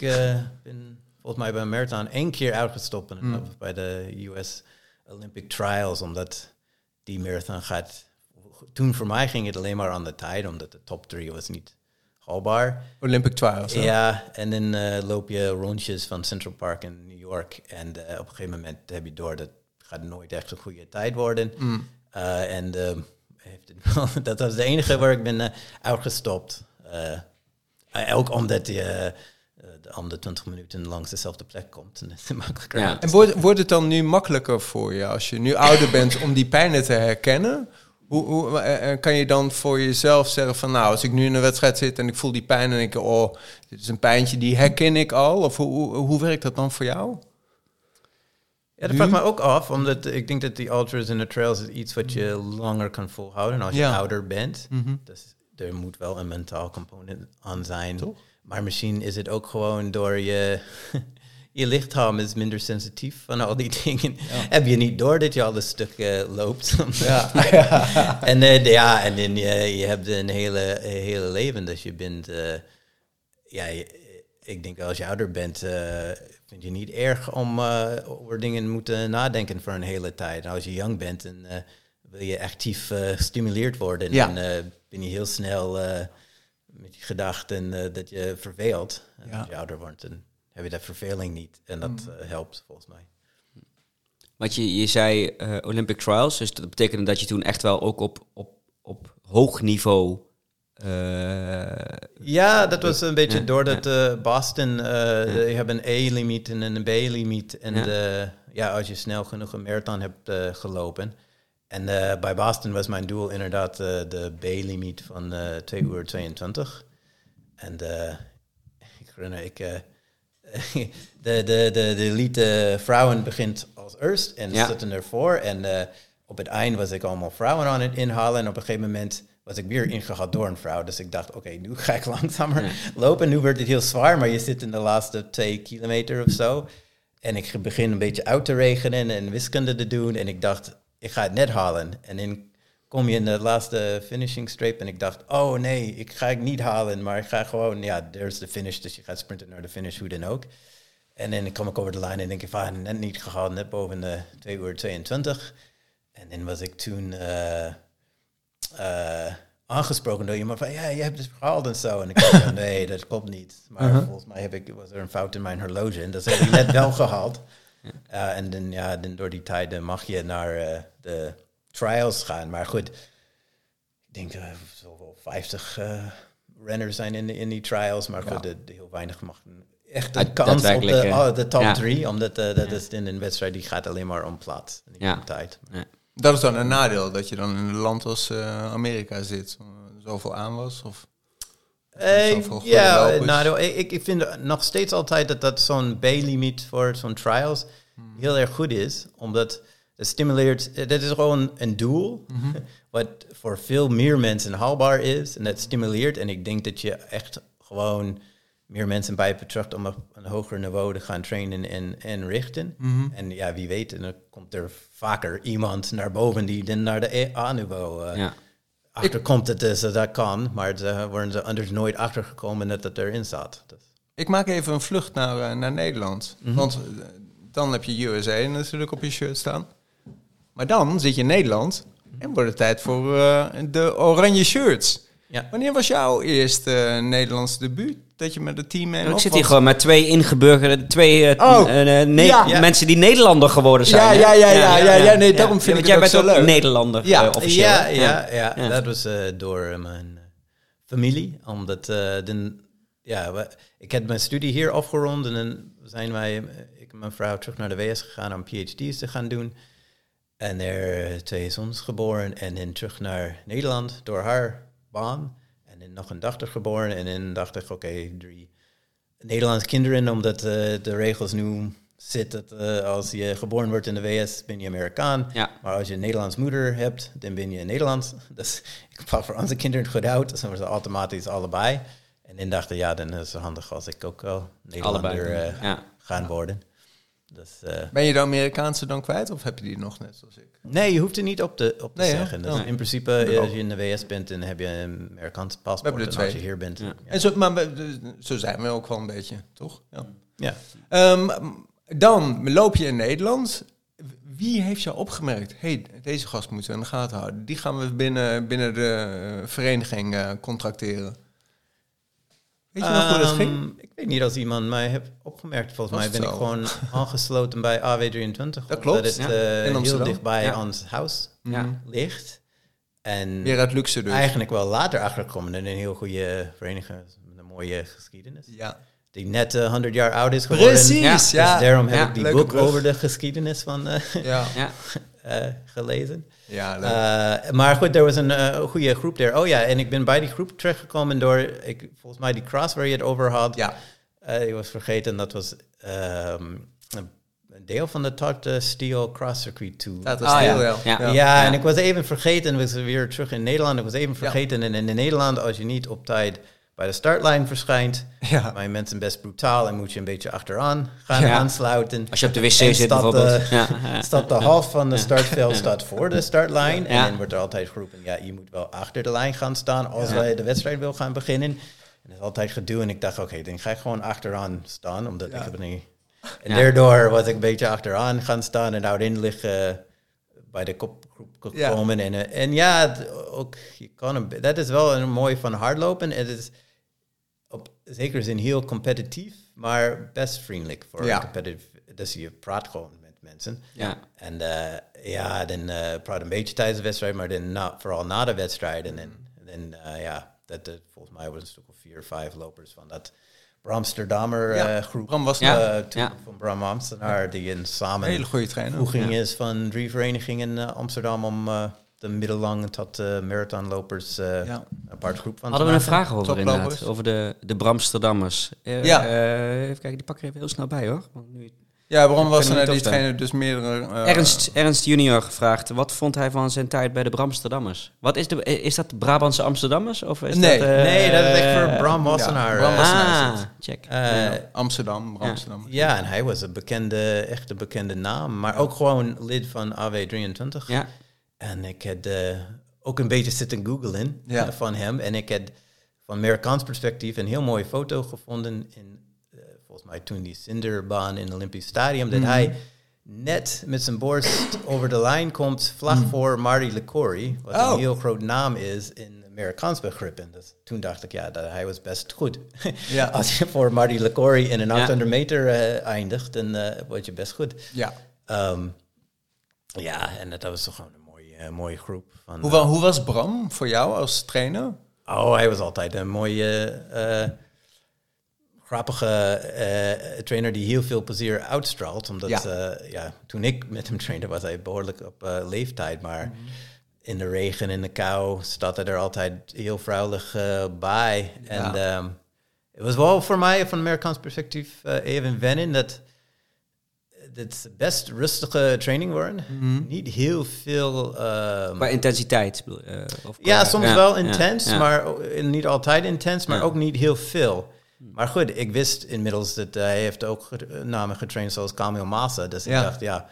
ben volgens mij bij een marathon één keer uitgestopt. Mm. Bij de US Olympic Trials, omdat die marathon gaat. Toen voor mij ging het alleen maar aan de tijd, omdat de top 3 was niet haalbaar. Olympic Trials. Ja, en dan uh, loop je rondjes van Central Park in New York. En uh, op een gegeven moment heb je door dat gaat nooit echt een goede tijd worden. Mm. Uh, en heeft het, (laughs) dat was de enige waar ik ben uitgestopt. ook omdat je om de 20 minuten langs dezelfde plek komt. En, het makkelijker ja. en wordt, wordt het dan nu makkelijker voor je als je nu ouder bent om die pijnen te herkennen? Hoe, hoe uh, kan je dan voor jezelf zeggen van nou, als ik nu in een wedstrijd zit en ik voel die pijn en ik oh, dit is een pijntje, die herken ik al? Of hoe, hoe, hoe werkt dat dan voor jou? Ja, dat vraagt me ook af, omdat ik denk dat die ultras en de trails is iets wat je langer kan volhouden als je ja. ouder bent. Mm -hmm. Dus er moet wel een mentaal component aan zijn. Toch? Maar misschien is het ook gewoon door je, (laughs) je lichaam is minder sensitief van al die (laughs) dingen. Heb je niet door dat je al een stuk eh, loopt. Ja. (laughs) en eh, ja, en dan, je, je hebt een hele, hele leven. Dus je bent, eh, ja, ik denk als je ouder bent, eh, vind je niet erg om eh, over dingen moeten nadenken voor een hele tijd. En als je jong bent, dan eh, wil je actief eh, gestimuleerd worden. Ja. En eh, ben je heel snel eh, met je gedachten eh, dat je verveelt. En Ja. als je ouder wordt, dan heb je dat verveling niet. En dat eh, helpt volgens mij. Want je, je zei eh, Olympic Trials, dus dat betekende dat je toen echt wel ook op, op, op hoog niveau... eh, Ja, dat was een beetje Ja, doordat eh, Boston, eh je hebt een E-limiet en een B-limiet. En Ja. ja. ja, als je snel genoeg een marathon hebt eh, gelopen. En eh, bij Boston was mijn doel inderdaad eh, de B-limiet van eh 2 uur 22. En eh, ik herinner, ik... eh, (laughs) de, de, de, de elite vrouwen begint als eerst en Ja. zitten ervoor. En eh, op het eind was ik allemaal vrouwen aan het inhalen. En op een gegeven moment was ik weer ingehaald door een vrouw. Dus ik dacht, oké, nu ga ik (laughs) langzamer lopen. Nu wordt het heel zwaar, maar je zit in de laatste twee kilometer of zo. En ik begin een beetje uit te regenen en wiskunde te doen. En ik dacht, ik ga het net halen. En dan kom je in de laatste finishing strip en ik dacht, oh nee, ik ga het niet halen, maar ik ga gewoon, ja, there's the finish, dus je gaat sprinten naar de finish, hoe dan ook. En dan kom ik over de lijn en denk ik, van, net niet gehaald, net boven de 2 uur 22. En dan was ik toen eh, eh, aangesproken door iemand van, ja, je hebt het gehaald en zo. En ik dacht, nee, dat klopt niet. Maar volgens mij heb ik, was er een fout in mijn horloge en dat heb ik net wel gehaald. Uh, en dan, ja, dan door die tijden mag je naar uh, de trials gaan. Maar goed, ik denk uh, zoveel 50 uh, renners zijn in, in die trials. Maar goed, ja. de, de heel weinig mag echt een kans op de, oh, de top ja. drie. Omdat uh, dat ja. is in een wedstrijd die gaat alleen maar om plaats. Niet ja. om tijd. Dat is dan een nadeel, dat je dan in een land als uh, Amerika zit. Zoveel aan was? Of uh, ja, nou, ik, ik vind nog steeds altijd dat dat zo'n B-limiet voor zo'n trials hmm. heel erg goed is. Omdat het stimuleert, dat is gewoon een doel. Mm -hmm. (laughs) wat voor veel meer mensen haalbaar is. En dat stimuleert. En ik denk dat je echt gewoon meer mensen bij betreft om op een hoger niveau te gaan trainen en, en richten. Mm -hmm. En ja, wie weet, en dan komt er vaker iemand naar boven die dan naar de A-niveau uh, ja. Achterkomt. Het is dat dat kan, maar ze worden ze anders nooit achtergekomen dat het erin zat. Dus. Ik maak even een vlucht naar, uh, naar Nederland. Mm -hmm. Want uh, dan heb je USA natuurlijk op je shirt staan. Maar dan zit je in Nederland en wordt het tijd voor uh, de oranje shirts. Ja. Wanneer was jouw eerste Nederlands debuut? Dat je met het team mee Ik zit hier gewoon met twee ingeburgerde, twee uh, oh, uh, ne ja. mensen die Nederlander geworden zijn. Ja, ja, ja, ja, ja, ja, nee, daarom vind ik jij het bent ook zo ook leuk. Nederlander, ja. uh, officieel. Ja, ja, ja, ja. dat was door mijn familie. Omdat, dan, ja, we, ik heb mijn studie hier afgerond en dan zijn wij, ik en mijn vrouw, terug naar de VS gegaan om PhD's te gaan doen. En er twee zoons geboren en dan terug naar Nederland door haar baan. En een dochter geboren. En dan dacht ik, oké, okay, drie Nederlandse kinderen, omdat uh, de regels nu zitten dat uh, als je geboren wordt in de VS, ben je Amerikaan. Ja. Maar als je een Nederlands moeder hebt, dan ben je Nederlands. (laughs) Dus ik pak voor onze kinderen goed uit. Dus dan was automatisch allebei. En dan dacht ik, ja, dan is het handig als ik ook wel Nederlander uh, ja. gaan worden. Dus, uh, ben je de Amerikaanse dan kwijt of heb je die nog net zoals ik? Nee, je hoeft er niet op te, op te nee, zeggen. Dus ja. in principe, als je in de VS bent, dan heb je een Amerikaans paspoort. We en twee. als je hier bent. Ja. Ja. En zo, maar zo zijn we ook wel een beetje, toch? Ja. ja. Um, dan loop je in Nederland. Wie heeft jou opgemerkt? hey, deze gast moeten we in de gaten houden. Die gaan we binnen, binnen de vereniging uh, contracteren. Weet je nog um, hoe dat ging? Ik weet niet als iemand mij heeft opgemerkt. Volgens mij ben zo? ik gewoon (laughs) aangesloten bij AW23. Dat klopt. Dat het ja. uh, heel dichtbij ja. ons huis ja. ligt. En Weer uit luxe dus. Eigenlijk wel later achterkomen in een heel goede vereniging met een mooie geschiedenis. Ja. Die net uh, 100 jaar oud is geworden. Precies, ja. Dus daarom heb ik die boek brug. over de geschiedenis van uh, ja. (laughs) gelezen. Ja, uh, maar goed, er was een uh, goede groep daar. Oh ja, en ik ben bij die groep terechtgekomen door, ik, volgens mij die cross waar je het over had. Ja. Uh, ik was vergeten, dat was um, een, een deel van de Todd Steel Cross Circuit 2. Dat was ah, heel ja. Ja. Ja. ja. en ik was even vergeten, we zijn weer terug in Nederland. Ik was even vergeten, en in Nederland, als je niet op tijd bij de startlijn verschijnt. Ja. Maar je bent een best brutaal en moet je een beetje achteraan gaan Ja. aansluiten. Als je op de wc zit bijvoorbeeld. de- ja, (laughs) ja. Staat de half van de startveld staat voor de startlijn. Ja. En dan wordt er altijd geroepen, ja, je moet wel achter de lijn gaan staan als Ja. wij de wedstrijd wil gaan beginnen. En dat is altijd gedoe. En ik dacht, oké, dan ga ik gewoon achteraan staan, omdat Ja. ik het niet... En Ja. daardoor was ik een beetje achteraan gaan staan en uiteindelijk eh, bij de kopgroep Ja. gekomen. En, eh, en ja, ook, je kan een, dat is wel een mooi van hardlopen. Het is op zekere zin heel competitief, maar best vriendelijk voor Ja. een competitive. Dus je praat gewoon met mensen. Ja. En eh, ja, dan eh praat een beetje tijdens de wedstrijd, maar dan na, vooral na de wedstrijd. En dan, en dan, eh, ja, dat, dat, volgens mij was een stuk of vier, vijf lopers van dat Ja, eh, groep. Bram was Ja. Van Bram Amstenaar, die een samen hele goede trainer. voeging is van drie verenigingen in Amsterdam om de middellange tot eh marathonlopers eh Ja. apart groep van Hadden we een vraag over Toplopers. inderdaad, over de, de Bramsterdammers. Eh, Ja. eh, even kijken, die pak ik er even heel snel bij hoor. Want nu, Ja, Bram was er, niet die trainer dus meerdere... eh, Ernst, Ernst junior gevraagd, wat vond hij van zijn tijd bij de Bramsterdammers? Wat is, de, is dat de Brabantse Amsterdammers? Of is Nee. dat, eh, nee, dat is echt voor Bram ja, Wassenaar. Bram eh, Wassenaar. Ah, check. ja, Amsterdam, ja, en hij was een bekende, echt een bekende naam, maar ook gewoon lid van AW23. ja. En ik had eh, ook een beetje zitten googlen Ja. eh, van hem. En ik had van Amerikaans perspectief een heel mooie foto gevonden in, eh, volgens mij toen die Cinderbaan in het Olympisch Stadion, dat Mhm. hij net met zijn borst over de lijn komt vlak voor Marty LeCory, wat Mhm. Oh. een heel groot naam is in Amerikaans begrippen. Dus toen dacht ik, ja, dat hij was best goed. (laughs) Ja. Als je voor Marty LeCory in een Ja. 800 meter eindigt, dan word je best goed. Ja. Ehm, ja, en dat was toch gewoon mooie, eh, mooie groep. Van, Hoe, wa- hoe was Bram voor jou als trainer? Oh, hij was altijd een mooie, eh, grappige eh, trainer die heel veel plezier uitstraalt. Omdat Ja. ja. ja, toen ik met hem trainde was hij behoorlijk op eh, leeftijd. Maar Mhm. in de regen, in de kou, staat hij er altijd heel vrouwelijk eh, bij. Ja. En ehm, het was wel voor mij van Amerikaans perspectief eh, even wennen dat het best rustige training waren. Mhm. Niet heel veel... ehm, Qua intensiteit. bedoel, eh, of ja, soms ja, wel ja, intens, ja. maar niet altijd intens, maar Ja. ook niet heel veel. Maar goed, ik wist inmiddels dat hij heeft ook namen getraind zoals Kamil Massa. Dus Ja. ik dacht, ja,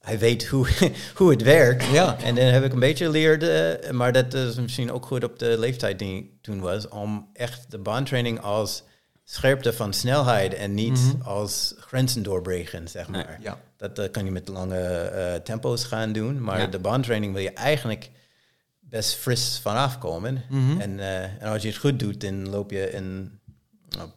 hij weet hoe, (laughs) hoe het werkt. Ja. En dan heb ik een beetje geleerd, eh, maar dat is misschien ook goed op de leeftijd die ik toen was, om echt de baantraining als scherpte van snelheid en niet Mhm. als grenzen doorbreken, zeg Nee. maar. Ja. Dat eh, kan je met lange eh, tempo's gaan doen, maar Ja. de baantraining wil je eigenlijk best fris vanaf komen. Mhm. En, eh, en als je het goed doet, dan loop je een nou,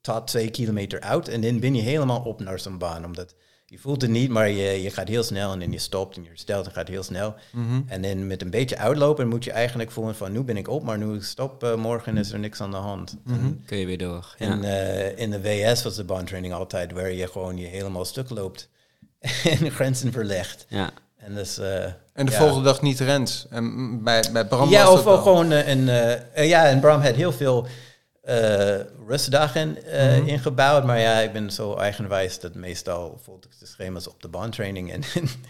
tot twee kilometer uit en dan ben je helemaal op naar zo'n baan. Omdat je voelt het niet, maar je, je gaat heel snel en dan je stopt en je herstelt en gaat heel snel. Mhm. En dan met een beetje uitlopen moet je eigenlijk voelen van nu ben ik op, maar nu ik stop, eh, morgen is er niks aan de hand. Mhm. Kun je weer door. Ja. En eh, in de WS was de baantraining altijd waar je gewoon je helemaal stuk loopt (laughs) en grenzen verlegt. ja. En dus, eh, En de ja. volgende dag niet rent. En bij, bij Bram ja, was of dat ook wel. gewoon een... ja, en Bram had heel veel eh, rustdagen eh, Mhm. ingebouwd. Maar ja, ik ben zo eigenwijs dat meestal volgde ik de schema's op de baantraining. En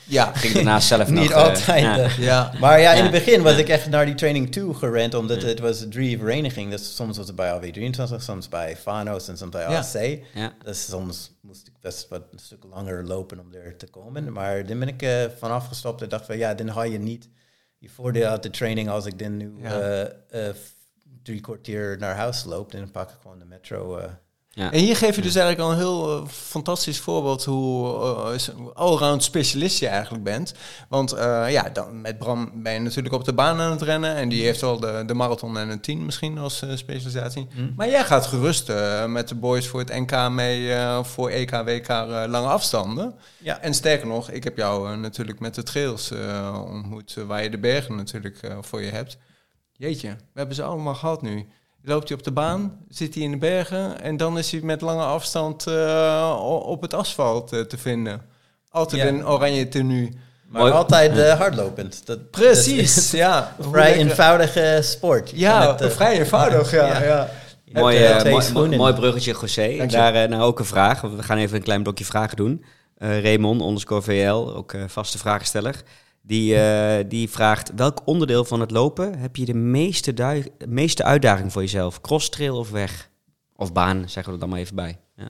Ja. (laughs) Ging daarna zelf niet eh, altijd. ja. Ja. maar ja, in Ja. het begin was ik echt naar die training toe gerend, omdat het was drie verenigingen. Dus soms was het bij AW23, soms bij Fanos en soms bij Ja. AC. Ja. Dus soms moest ik best wat een stuk langer lopen om er te komen. Maar dan ben ik vanaf gestopt en dacht van ja, dan haal je niet je voordeel uit de training als ik dan nu eh, eh, drie kwartier naar huis loop. Dan pak ik gewoon de metro. eh. Ja. En hier geef je dus eigenlijk al een heel eh, fantastisch voorbeeld hoe hoe allround specialist je eigenlijk bent. Want eh, ja, dan, met Bram ben je natuurlijk op de baan aan het rennen. En die heeft wel de, de marathon en een 10 misschien als specialisatie. Maar jij gaat gerust eh, met de boys voor het NK mee eh, voor EK, WK eh, lange afstanden. Ja. En sterker nog, ik heb jou natuurlijk met de trails eh, ontmoet, waar je de bergen natuurlijk eh, voor je hebt. Jeetje, we hebben ze allemaal gehad nu. Loopt hij op de baan, zit hij in de bergen en dan is hij met lange afstand eh, op het asfalt eh, te vinden. Altijd Ja. in oranje tenue. Maar Mooi. altijd eh, hardlopend. Dat, Precies, ja. (laughs) vrij eenvoudige sport. Ja, het, vrij eenvoudig, (laughs) ja. ja. Mooi, bruggetje, José. Dank je. Daar nou ook een vraag. We gaan even een klein blokje vragen doen. Eh Raymond, underscore VL, ook eh, vaste vragensteller. Die, eh, die vraagt, welk onderdeel van het lopen heb je de meeste, meeste uitdaging voor jezelf? Cross, trail of weg? Of baan, zeggen we er dan maar even bij. Ja,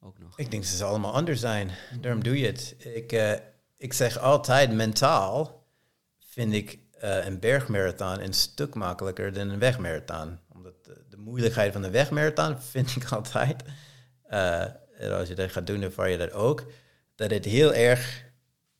ook nog. Ik denk dat ze allemaal anders zijn. Daarom doe je het. Ik, eh, ik zeg altijd, mentaal vind ik eh, een bergmarathon een stuk makkelijker dan een wegmarathon. Omdat de, moeilijkheid van de wegmarathon vind ik (laughs) altijd, en als je dat gaat doen, ervaar je dat ook, dat het heel erg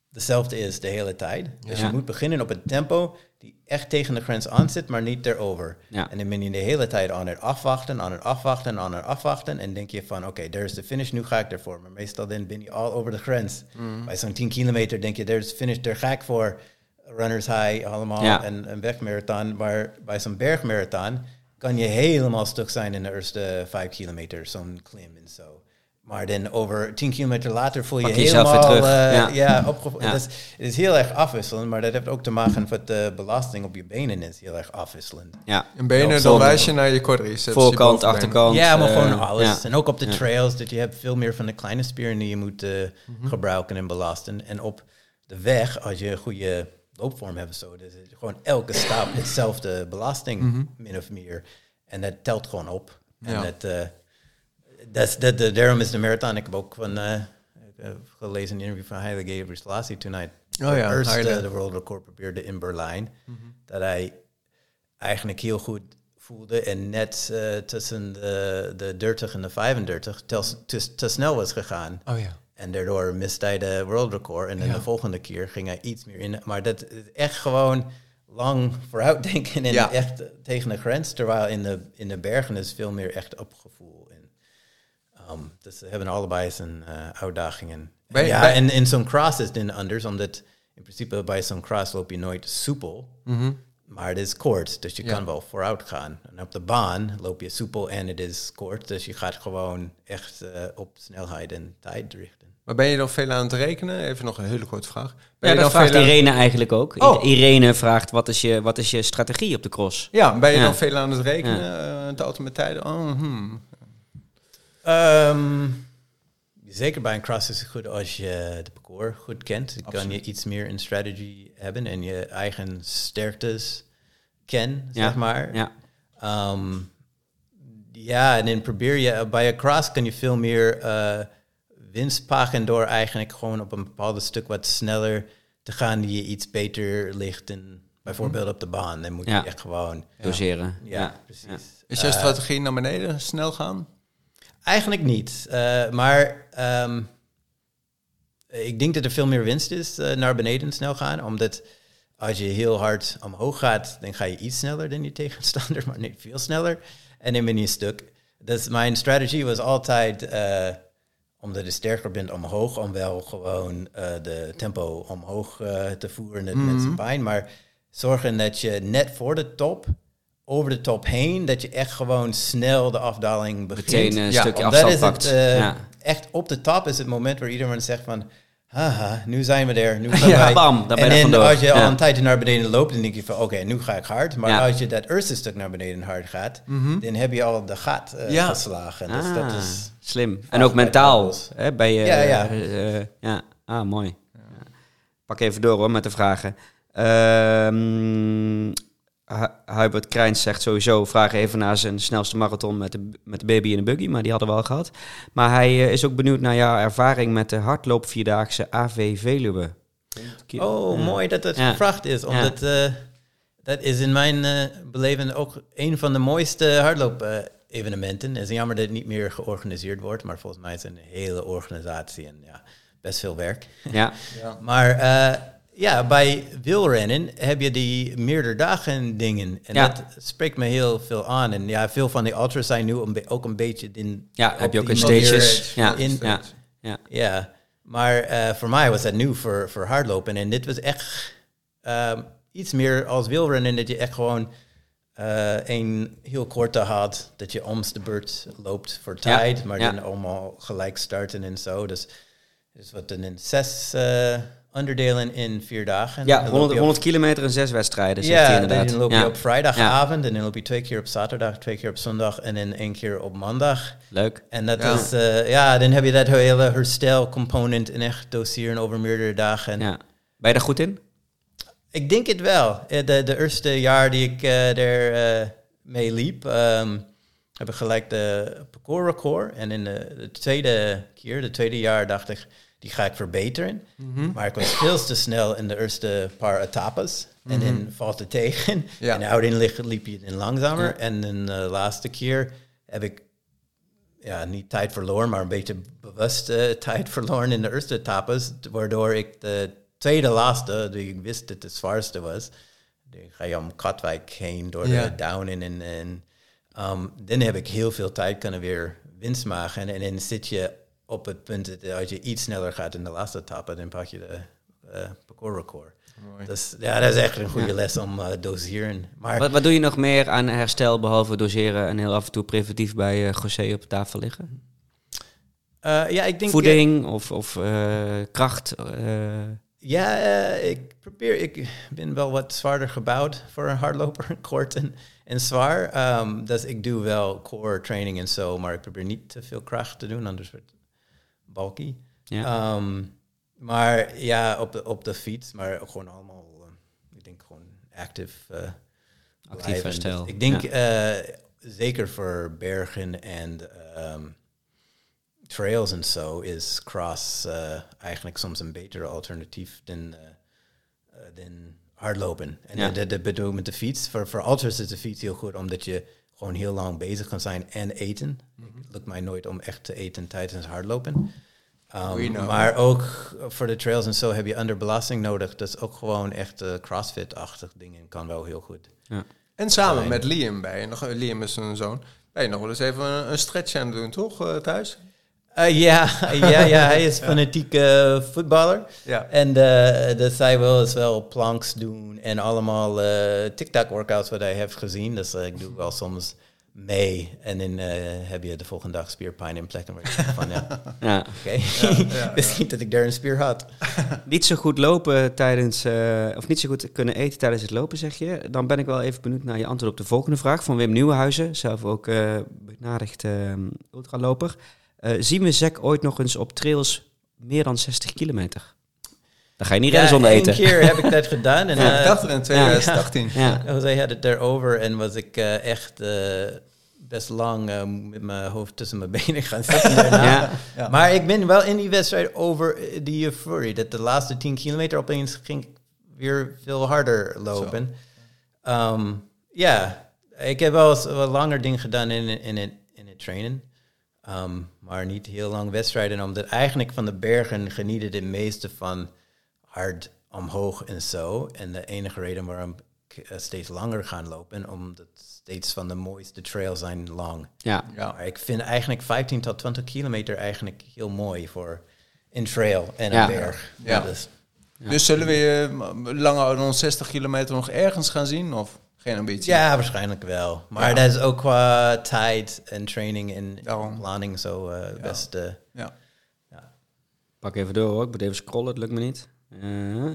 dezelfde is de hele tijd. Dus je moet beginnen op een tempo die echt tegen de grens aan zit, maar niet erover. En dan ben je de hele tijd aan het afwachten, aan het afwachten, aan het afwachten. En denk je van, oké, daar is de finish, nu ga ik ervoor. Maar meestal dan ben je al over de grens. Bij zo'n 10 kilometer denk je, daar is de finish, daar ga ik voor. Runners high allemaal Ja. en een wegmarathon. Maar bij zo'n bergmarathon kan je helemaal stuk zijn in de eerste 5 kilometer, zo'n klim en zo. Maar dan over 10 kilometer later voel je Pak je helemaal weer terug. eh, Ja. ja. (laughs) is, het is heel erg afwisselend, maar dat heeft ook te maken met de belasting op je benen is heel erg afwisselend. Ja, En benen, dan wijs je naar je quadriceps. je Voorkant, bovenbenen. achterkant. Ja, maar eh, gewoon alles. ja. En ook op de Ja. trails, dat je hebt veel meer van de kleine spieren die je moet eh, gebruiken en belasten. En op de weg, als je een goede loopvorm hebt, zo, dus gewoon elke stap hetzelfde belasting, min of meer. En dat telt gewoon op. En Ja. dat, eh, dat, dat, dat- daarom is de marathon. Ik heb ook van, heb gelezen een interview van Haile Gebrselassie toen hij Oh ja, eerst de world record probeerde in Berlijn. Dat hij eigenlijk heel goed voelde en net eh, tussen de, de 30 en de 35 te, te, te snel was gegaan. Oh ja. En daardoor miste hij de world record. En dan Ja. de volgende keer ging hij iets meer in. Maar dat is echt gewoon lang vooruitdenken en Ja. echt tegen de grens. Terwijl in de, in de bergen is veel meer echt opgevoel. En, ehm, dus ze hebben allebei zijn eh, uitdagingen. Bij- ja, bij- en in zo'n cross is het dan anders. Omdat in principe bij zo'n cross loop je nooit soepel. Mhm. Maar het is kort, dus je Ja. kan wel vooruit gaan. En op de baan loop je soepel en het is kort. Dus je gaat gewoon echt eh, op snelheid en tijd richten. Maar ben je dan veel aan het rekenen? Even nog een hele korte vraag. Ben Ja, je dat dan vraagt veel aan- Irene eigenlijk ook. Oh. Irene vraagt, wat is, je, wat is je strategie op de cross? Ja, ben je Ja. dan veel aan het rekenen? eh, het auto met tijden? Oh, hmm. Ehm, zeker bij een cross is het goed als je de parcours goed kent. Dan kan je iets meer een strategy hebben en je eigen sterktes ken, Ja. zeg maar. Ja, Ehm, ja, en dan probeer je bij een cross kan je veel meer eh, winst pakken door eigenlijk gewoon op een bepaald stuk wat sneller te gaan die je iets beter ligt bijvoorbeeld op de baan. Dan moet Ja. je echt gewoon. doseren. Ja, Ja, precies. Is je Eh, strategie naar beneden snel gaan? Eigenlijk niet. Eh, maar ehm, ik denk dat er veel meer winst is eh, naar beneden snel gaan. Omdat als je heel hard omhoog gaat, dan ga je iets sneller dan je tegenstander, (laughs) maar niet veel sneller. En dan ben je stuk. Dus mijn strategie was altijd, eh, omdat je sterker bent omhoog, om wel gewoon de tempo omhoog te voeren met mensen pijn. Maar zorgen dat je net voor de top, over de top heen, dat je echt gewoon snel de afdaling begint. Meteen een Ja, stukje afstand is pakt. het, eh, ja. echt op de top is het moment waar iedereen zegt van, haha, nu zijn we er, nu (laughs) gaan Ja, wij. bam, daar ben en je dan vandoor. als je al Ja. een tijdje naar beneden loopt, dan denk je van, oké, nu ga ik hard. Maar Ja. als je dat eerste stuk naar beneden hard gaat, dan heb je al de gat eh, Ja. geslagen. Dus Ah, dat is... slim. En ook mentaal. Hè, bij je, Ja, ja. eh, eh, ja. Ah, mooi. Ja. Pak even door hoor met de vragen. Ehm Hubert Krijns zegt sowieso, vraag even naar zijn snelste marathon met de, met de baby in de buggy, maar die hadden we al gehad. Maar hij eh, is ook benieuwd naar jouw ervaring met de hardloop vierdaagse AV Veluwe. Oh, Ja. mooi dat het Ja. gevraagd is. Omdat eh, dat is in mijn beleving ook een van de mooiste hardloop-evenementen. Het is jammer dat het niet meer georganiseerd wordt, maar volgens mij is het een hele organisatie en ja, best veel werk. Ja, Maar eh, ja, bij wielrennen heb je die meerdere dagen dingen. En Ja. dat spreekt me heel veel aan. En ja, veel van die ultras zijn nu een ook een beetje... In, ja heb je ook een stages. Ja, in- ja, ja. ja, maar eh, voor mij was dat nieuw voor, voor hardlopen. En dit was echt ehm, iets meer als wielrennen. Dat je echt gewoon eh, een heel korte had. Dat je om de beurt loopt voor Ja, tijd. Maar dan allemaal gelijk starten en zo. Dus, dus wat dan in zes eh, onderdelen in vier dagen. Ja, Dan loop 100, je op- 100 kilometer en zes wedstrijden, zegt hij ja, inderdaad. dan loop je Ja, op vrijdagavond. En dan loop je twee keer op zaterdag, twee keer op zondag. En dan één keer op maandag. Leuk. En dat Ja. is, eh, ja, dan heb je dat hele herstelcomponent en echt doseren over meerdere dagen. Ja. Ben je daar goed in? Ik denk het wel. Eh, De, de eerste jaar die ik eh er eh, mee liep, ehm, heb ik gelijk de parcours record. En in de, de tweede keer, de tweede jaar, dacht ik, die ga ik verbeteren. Maar ik was veel te snel in de eerste paar etappes. En dan valt het tegen. Ja. En ouderin liep, liep je dan langzamer. Ja. En in de laatste keer heb ik ja, niet tijd verloren, maar een beetje bewust eh, tijd verloren in de eerste etappes. Waardoor ik de tweede laatste, die ik wist dat het zwaarste was, die ga je om Katwijk heen door Ja. de Downen. En, en um, dan heb ik heel veel tijd kunnen weer winst maken. En dan zit je op het punt dat als je iets sneller gaat in de laatste etappe, dan pak je de eh parcours record. Dus ja, dat is echt een goede les om eh doseren. Maar Wat, wat doe je nog meer aan herstel, behalve doseren en heel af en toe preventief bij eh José op tafel liggen? eh, ja, ik denk... Voeding of, of eh, kracht? eh, Ja, eh, ik probeer. Ik ben wel wat zwaarder gebouwd voor een hardloper, (laughs) kort en, en zwaar. Ehm, dus ik doe wel core training en zo, maar ik probeer niet te veel kracht te doen, anders wordt het bulky. ja. Ehm, maar ja, op de, op de fiets, maar gewoon allemaal, eh, ik denk gewoon actief. eh, Actief herstel, Dus ik denk ja. eh, zeker voor bergen en ehm, trails en zo is cross eh, eigenlijk soms een betere alternatief dan, eh, eh, dan hardlopen. En Ja. dat, bedoel ik met de fiets. Voor, voor ultras is de fiets heel goed omdat je gewoon heel lang bezig kan zijn en eten. Het lukt mij nooit om echt te eten tijdens hardlopen. Um, maar ook voor de trails en zo heb je underbelasting nodig. Dus ook gewoon echt eh, crossfit-achtig dingen kan wel heel goed. En samen met Liam je nog, Liam is een zoon, ben je nog wel eens even een, een stretch aan het doen, toch, eh, thuis? Eh, ja, (laughs) ja, ja, hij is fanatiek eh, voetballer. Ja. En eh dus hij wil eens wel planks doen en allemaal eh TikTok-workouts wat hij heeft gezien. Dus eh, ik doe wel soms mee. En dan eh, heb je de volgende dag spierpijn in plekken waar je denkt van, ja, (laughs) ja. oké. Wist (laughs) niet dat ik daar een spier had. (laughs) Niet zo goed lopen tijdens, eh, of niet zo goed kunnen eten tijdens het lopen, zeg je. Dan ben ik wel even benieuwd naar je antwoord op de volgende vraag van Wim Nieuwenhuizen, zelf ook eh benadigd eh, ultraloper. Eh, zien we Zek ooit nog eens op trails meer dan 60 kilometer? Dan ga je niet zonder één eten. keer heb ik (laughs) dat gedaan. En, Ja, eh, ik dacht er in 2018. Ja. José had het daarover en was ik eh, echt eh, best lang met mijn hoofd tussen mijn benen gaan zitten (laughs) daarna. Ja. Ja. Maar ik ben wel in die wedstrijd over die euphorie. Dat de laatste 10 kilometer opeens ging ik weer veel harder lopen. Ehm, Ja, ik heb wel eens wat langer dingen gedaan in, in, het, in het trainen. Ehm, maar niet heel lang wedstrijden. Omdat eigenlijk van de bergen genieten de meeste van hard omhoog en zo. En de enige reden waarom ik eh, steeds langer ga lopen, omdat steeds van de mooiste trails zijn lang. Ja. Ja. Maar ik vind eigenlijk 15 tot 20 kilometer eigenlijk heel mooi voor een trail en Ja. een berg. Ja. Dus, Dus zullen we eh, langer dan 60 kilometer nog ergens gaan zien? Of geen ambitie? ja, waarschijnlijk wel. Maar Ja. dat is ook qua tijd en training en Daarom. planning zo eh best. eh, Ja. Pak even door hoor. Ik moet even scrollen, het lukt me niet. Eh,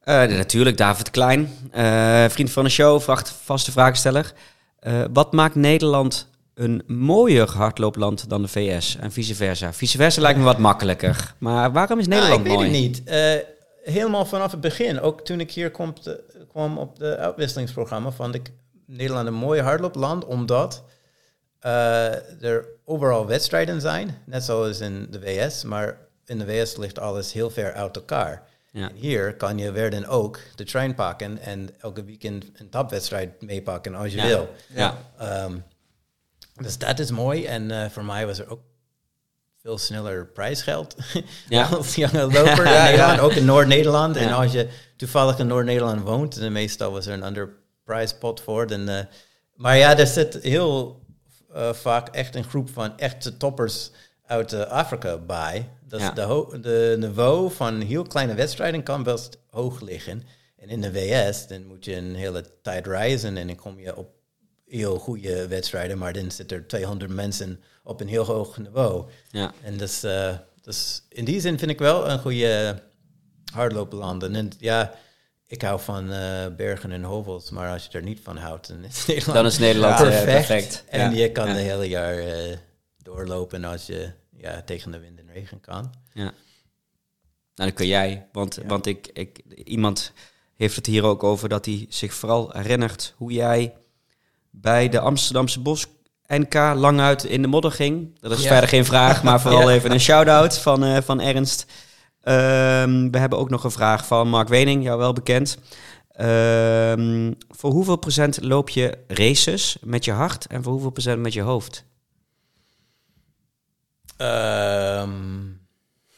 eh, natuurlijk, David Klein. eh, vriend van de show, vraagt vaste vraagsteller. Eh, wat maakt Nederland een mooier hardloopland dan de VS? En vice versa. Vice versa lijkt me wat makkelijker. Maar waarom is Nou, Nederland ik weet mooi? het niet. Eh, helemaal vanaf het begin, ook toen ik hier kom te- kwam op de uitwisselingsprogramma, vond ik Nederland een mooi hardloopland, omdat eh, er overal wedstrijden zijn, net zoals in de VS, maar in de VS ligt alles heel ver uit elkaar. Ja. Hier kan je weer dan ook de trein pakken en elke weekend een topwedstrijd meepakken als je Ja. wil. Ja. Ehm, dus dat is mooi. En eh, voor mij was er ook veel sneller prijsgeld. Ja. (laughs) als jonge loper (laughs) Ja, ja. ook in Noord-Nederland. En als je toevallig in Noord-Nederland woont, dan meestal was er een ander prijspot voor. Dan, eh, maar ja, er zit heel eh, vaak echt een groep van echte toppers uit Afrika bij. Dus Ja. de, de niveau van heel kleine wedstrijden kan best hoog liggen. En in de VS, dan moet je een hele tijd reizen en dan kom je op heel goede wedstrijden, maar dan zitten er 200 mensen op een heel hoog niveau. Ja. En dus, eh, dus in die zin vind ik wel een goede hardloopland. En ja, ik hou van eh, bergen en hovels, maar als je er niet van houdt, dan is (laughs) Nederland, Dan is Nederland Ja, eh, perfect. perfect. En Ja. je kan Ja. de hele jaar doorlopen als je ja, tegen de wind en regen kan. Ja. Nou, dat kun jij. Want, want ik, ik, iemand heeft het hier ook over dat hij zich vooral herinnert hoe jij bij de Amsterdamse Bos NK lang uit in de modder ging. Dat is Ja. verder geen vraag, maar (laughs) vooral Ja. even een shout-out van, eh, van Ernst. Ehm, we hebben ook nog een vraag van Mark Wening, jou wel bekend. Ehm, voor hoeveel procent loop je races met je hart en voor hoeveel procent met je hoofd? Ehm,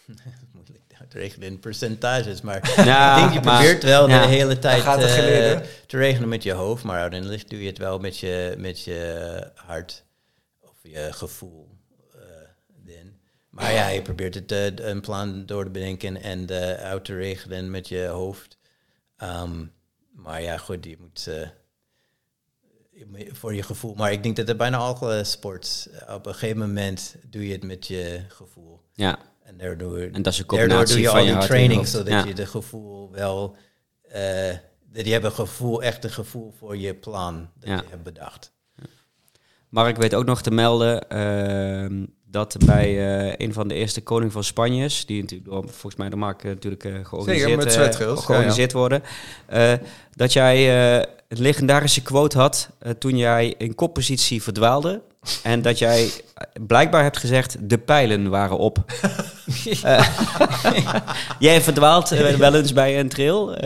(laughs) moeilijk te rekenen in percentages, maar (laughs) Ja, ik denk je maar- probeert wel ja. de hele tijd eh, geleden. te regenen met je hoofd, maar uiteindelijk doe je het wel met je, met je hart of je gevoel. eh dan. Maar ja, je probeert het eh, een plan door te bedenken en eh, uit te regelen met je hoofd. Ehm, maar ja, goed, je moet eh, je moet- voor je gevoel. Maar ik denk dat er bijna alle sports, op een gegeven moment doe je het met je gevoel. Ja, En daardoor, en dat is een daardoor combinatie doe je van al je die training, zodat Ja. je de gevoel wel, eh, dat je hebt een gevoel, echt een gevoel voor je plan dat Ja. je hebt bedacht. Mark weet ook nog te melden ehm, dat bij eh, een van de eerste koning van Spanjes, die natuurlijk door, volgens mij door Mark eh, natuurlijk georganiseerd, Zeker, met georganiseerd worden, eh, dat jij een legendarische quote had eh, toen jij in koppositie verdwaalde. En dat jij eh, blijkbaar hebt gezegd, de pijlen waren op. (laughs) Eh, (laughs) jij verdwaalt eh, wel eens bij een trail.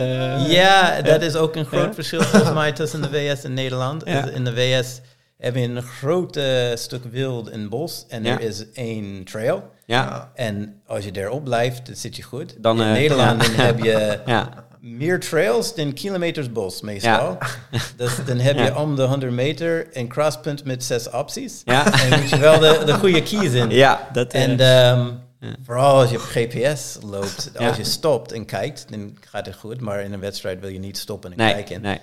ja, dat is ook een groot verschil volgens mij tussen de VS en Nederland. Ja. In de VS heb je een groot stuk wild in bos en Ja. er is één trail. ja, En als je daarop blijft, dan zit je goed. Dan, in Nederland dan heb je (laughs) ja, meer trails dan kilometers bos meestal. Dus dan heb je Ja. om de 100 meter een crosspunt met zes opties. ja, En moet je wel de, de goede kiezen. ja, dat, eh, En ehm, vooral als je op GPS loopt, als je stopt en kijkt, dan gaat het goed. Maar in een wedstrijd wil je niet stoppen en nee, kijken. nee.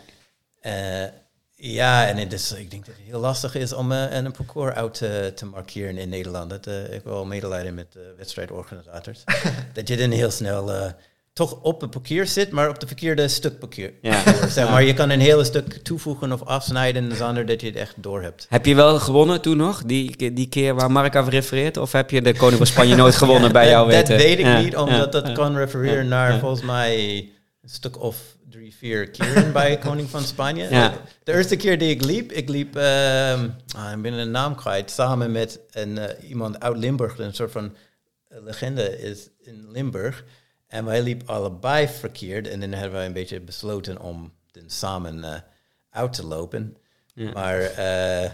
Eh, ja, en het is, ik denk dat het heel lastig is om eh, een parcours uit te, te markeren in Nederland. Dat, eh, ik wil medelijden met de wedstrijdorganisators. (laughs) dat je dan heel snel eh, toch op het parcours zit, maar op de verkeerde stuk parcours. Ja. (laughs) Zeg maar je kan een hele stuk toevoegen of afsnijden zonder dat je het echt door hebt. Heb je wel gewonnen toen nog? Die, die keer waar Mark over refereert? Of heb je de Koning van Spanje nooit gewonnen (laughs) bij dat, jou dat weten? weet ik Ja, niet, omdat dat kan refereren naar volgens mij een stuk of drie, vier keren bij (laughs) Koning van Spanje. De eerste keer die ik liep, ik liep, ehm ah, ik ben de naam kwijt, samen met een, eh, iemand uit Limburg, een soort van legende is in Limburg. En wij liepen allebei verkeerd en dan hebben wij een beetje besloten om dan samen eh, uit te lopen. Ja. Maar eh,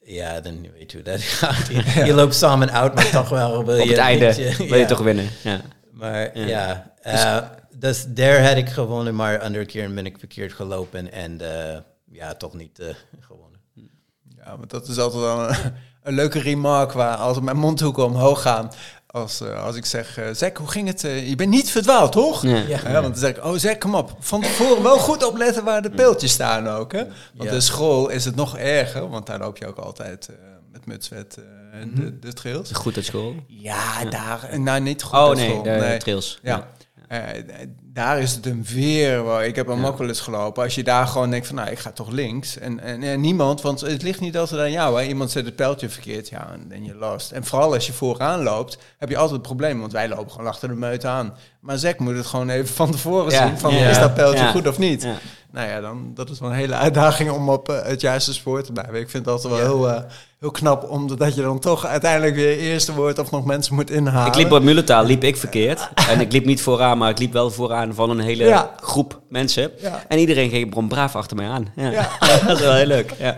ja, dan weet je hoe dat (laughs) gaat. Je, je loopt samen uit, maar toch wel wil Op je het einde beetje- wil je ja. toch winnen. Ja. Maar Ja. ja, eh, dus daar had ik gewonnen, maar andere keer ben ik verkeerd gelopen en eh, ja, toch niet gewonnen. Ja, maar dat is altijd wel een, (laughs) een leuke remark waar als mijn mondhoeken omhoog gaan. Als, eh, als ik zeg, eh Zek, hoe ging het? eh, je bent niet verdwaald, toch? Ja. Ja. Ja, want dan zeg ik, oh Zek, kom op. Van tevoren wel goed opletten waar de peeltjes staan ook. Hè? Want Ja. de school is het nog erger, want daar loop je ook altijd eh, met mutswet eh, de, de trails. Goed uit school. Ja, daar, nou niet goed Oh uit nee, school, de nee. trails. Ja. Eh, daar is het een weer. waar- Ik heb wel eens gelopen. Als je daar gewoon denkt van, nou, ik ga toch links. En, en, en niemand, want het ligt niet altijd aan jou. Hè. Iemand zet het pijltje verkeerd, ja, en je lost. En vooral als je vooraan loopt, heb je altijd het probleem. Want wij lopen gewoon achter de meute aan. Maar Zek moet het gewoon even van tevoren Ja. zien. Van, Ja. is dat pijltje Ja. goed of niet? Ja. Nou ja, dan, dat is wel een hele uitdaging om op eh, het juiste spoor te blijven. Ik vind altijd wel heel, eh, heel knap, omdat je dan toch uiteindelijk weer eerste wordt of nog mensen moet inhalen. Ik liep op Muletaal, liep ik verkeerd. En ik liep niet vooraan, maar ik liep wel vooraan van een hele Ja. groep mensen. Ja. En iedereen ging brom braaf achter mij aan. Ja. Ja. (laughs) dat is wel heel leuk. Ja,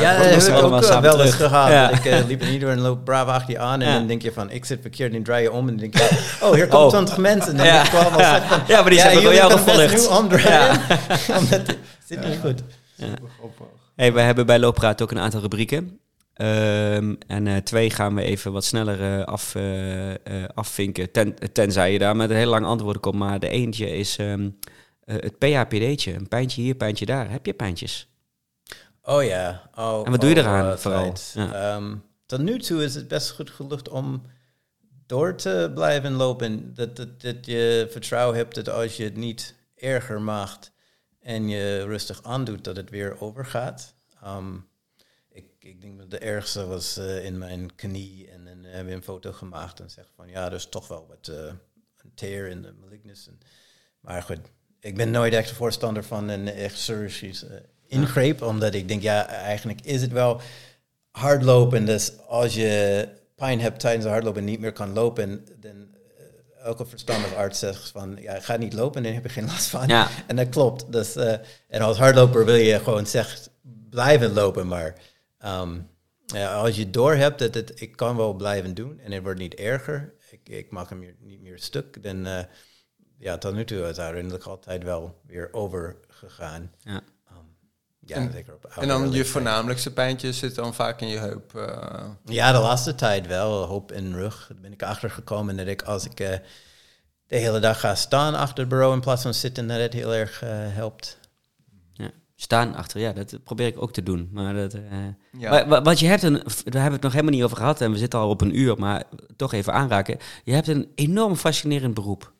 Ja, we dat ik allemaal ook eh, samen wel eens terug. gehad. Ja. Dat ik eh, liep in iedereen loopt braaf achter je aan en Ja. dan denk je van, ik zit verkeerd en dan draai je om en dan denk je, oh, hier komen Oh. 20 mensen. En dan Ja. ik allemaal Ja. van, Ja, maar die zijn door jullie jou kunnen best gevolgd. nu omdraaien, (laughs) omdat het zit niet goed. Hey, we hebben bij Looppraat ook een aantal rubrieken. Ehm, en eh, twee gaan we even wat sneller eh, af, eh, afvinken. Ten, tenzij je daar met een heel lang antwoord komt. Maar de eentje is eh, het PHPD'tje. Een pijntje hier, pijntje daar. Heb je pijntjes? Oh ja. Oh, En wat doe je oh, eraan vooral? Ja. Ehm, tot nu toe is het best goed gelukt om door te blijven lopen. Dat, dat, dat je vertrouwen hebt dat als je het niet erger maakt en je rustig aandoet, dat het weer overgaat. Ehm, ik, ik denk dat de ergste was eh, in mijn knie en dan hebben we een foto gemaakt en zegt van ja, er is toch wel wat eh, een tear in de malignus. En, maar goed, ik ben nooit echt voorstander van een echt chirurgische ingreep, omdat ik denk, ja, eigenlijk is het wel hardlopen. Dus als je pijn hebt tijdens de hardlopen en niet meer kan lopen, dan uh, elke verstandige arts zegt van, ja, ga niet lopen, dan heb je geen last van. Ja. En dat klopt. Dus, uh, en als hardloper wil je gewoon zeggen, blijven lopen, maar um, ja, als je door hebt dat het, ik kan wel blijven doen en het wordt niet erger, ik, ik maak hem niet meer stuk, dan uh, ja, tot nu toe is uiteindelijk altijd wel weer overgegaan. Ja. Ja, en, zeker op en dan je voornamelijkste pijntje zit dan vaak in je heup? Uh. Ja, de laatste tijd wel. Hoop in rug. Daar ben ik achter gekomen dat ik als ik uh, de hele dag ga staan achter het bureau in plaats van zitten, dat het heel erg uh, helpt. Staan achter, ja, dat probeer ik ook te doen. Maar dat, ja. wat je hebt, een, daar hebben we het nog helemaal niet over gehad en we zitten al op een uur, maar toch even aanraken. Je hebt een enorm fascinerend beroep.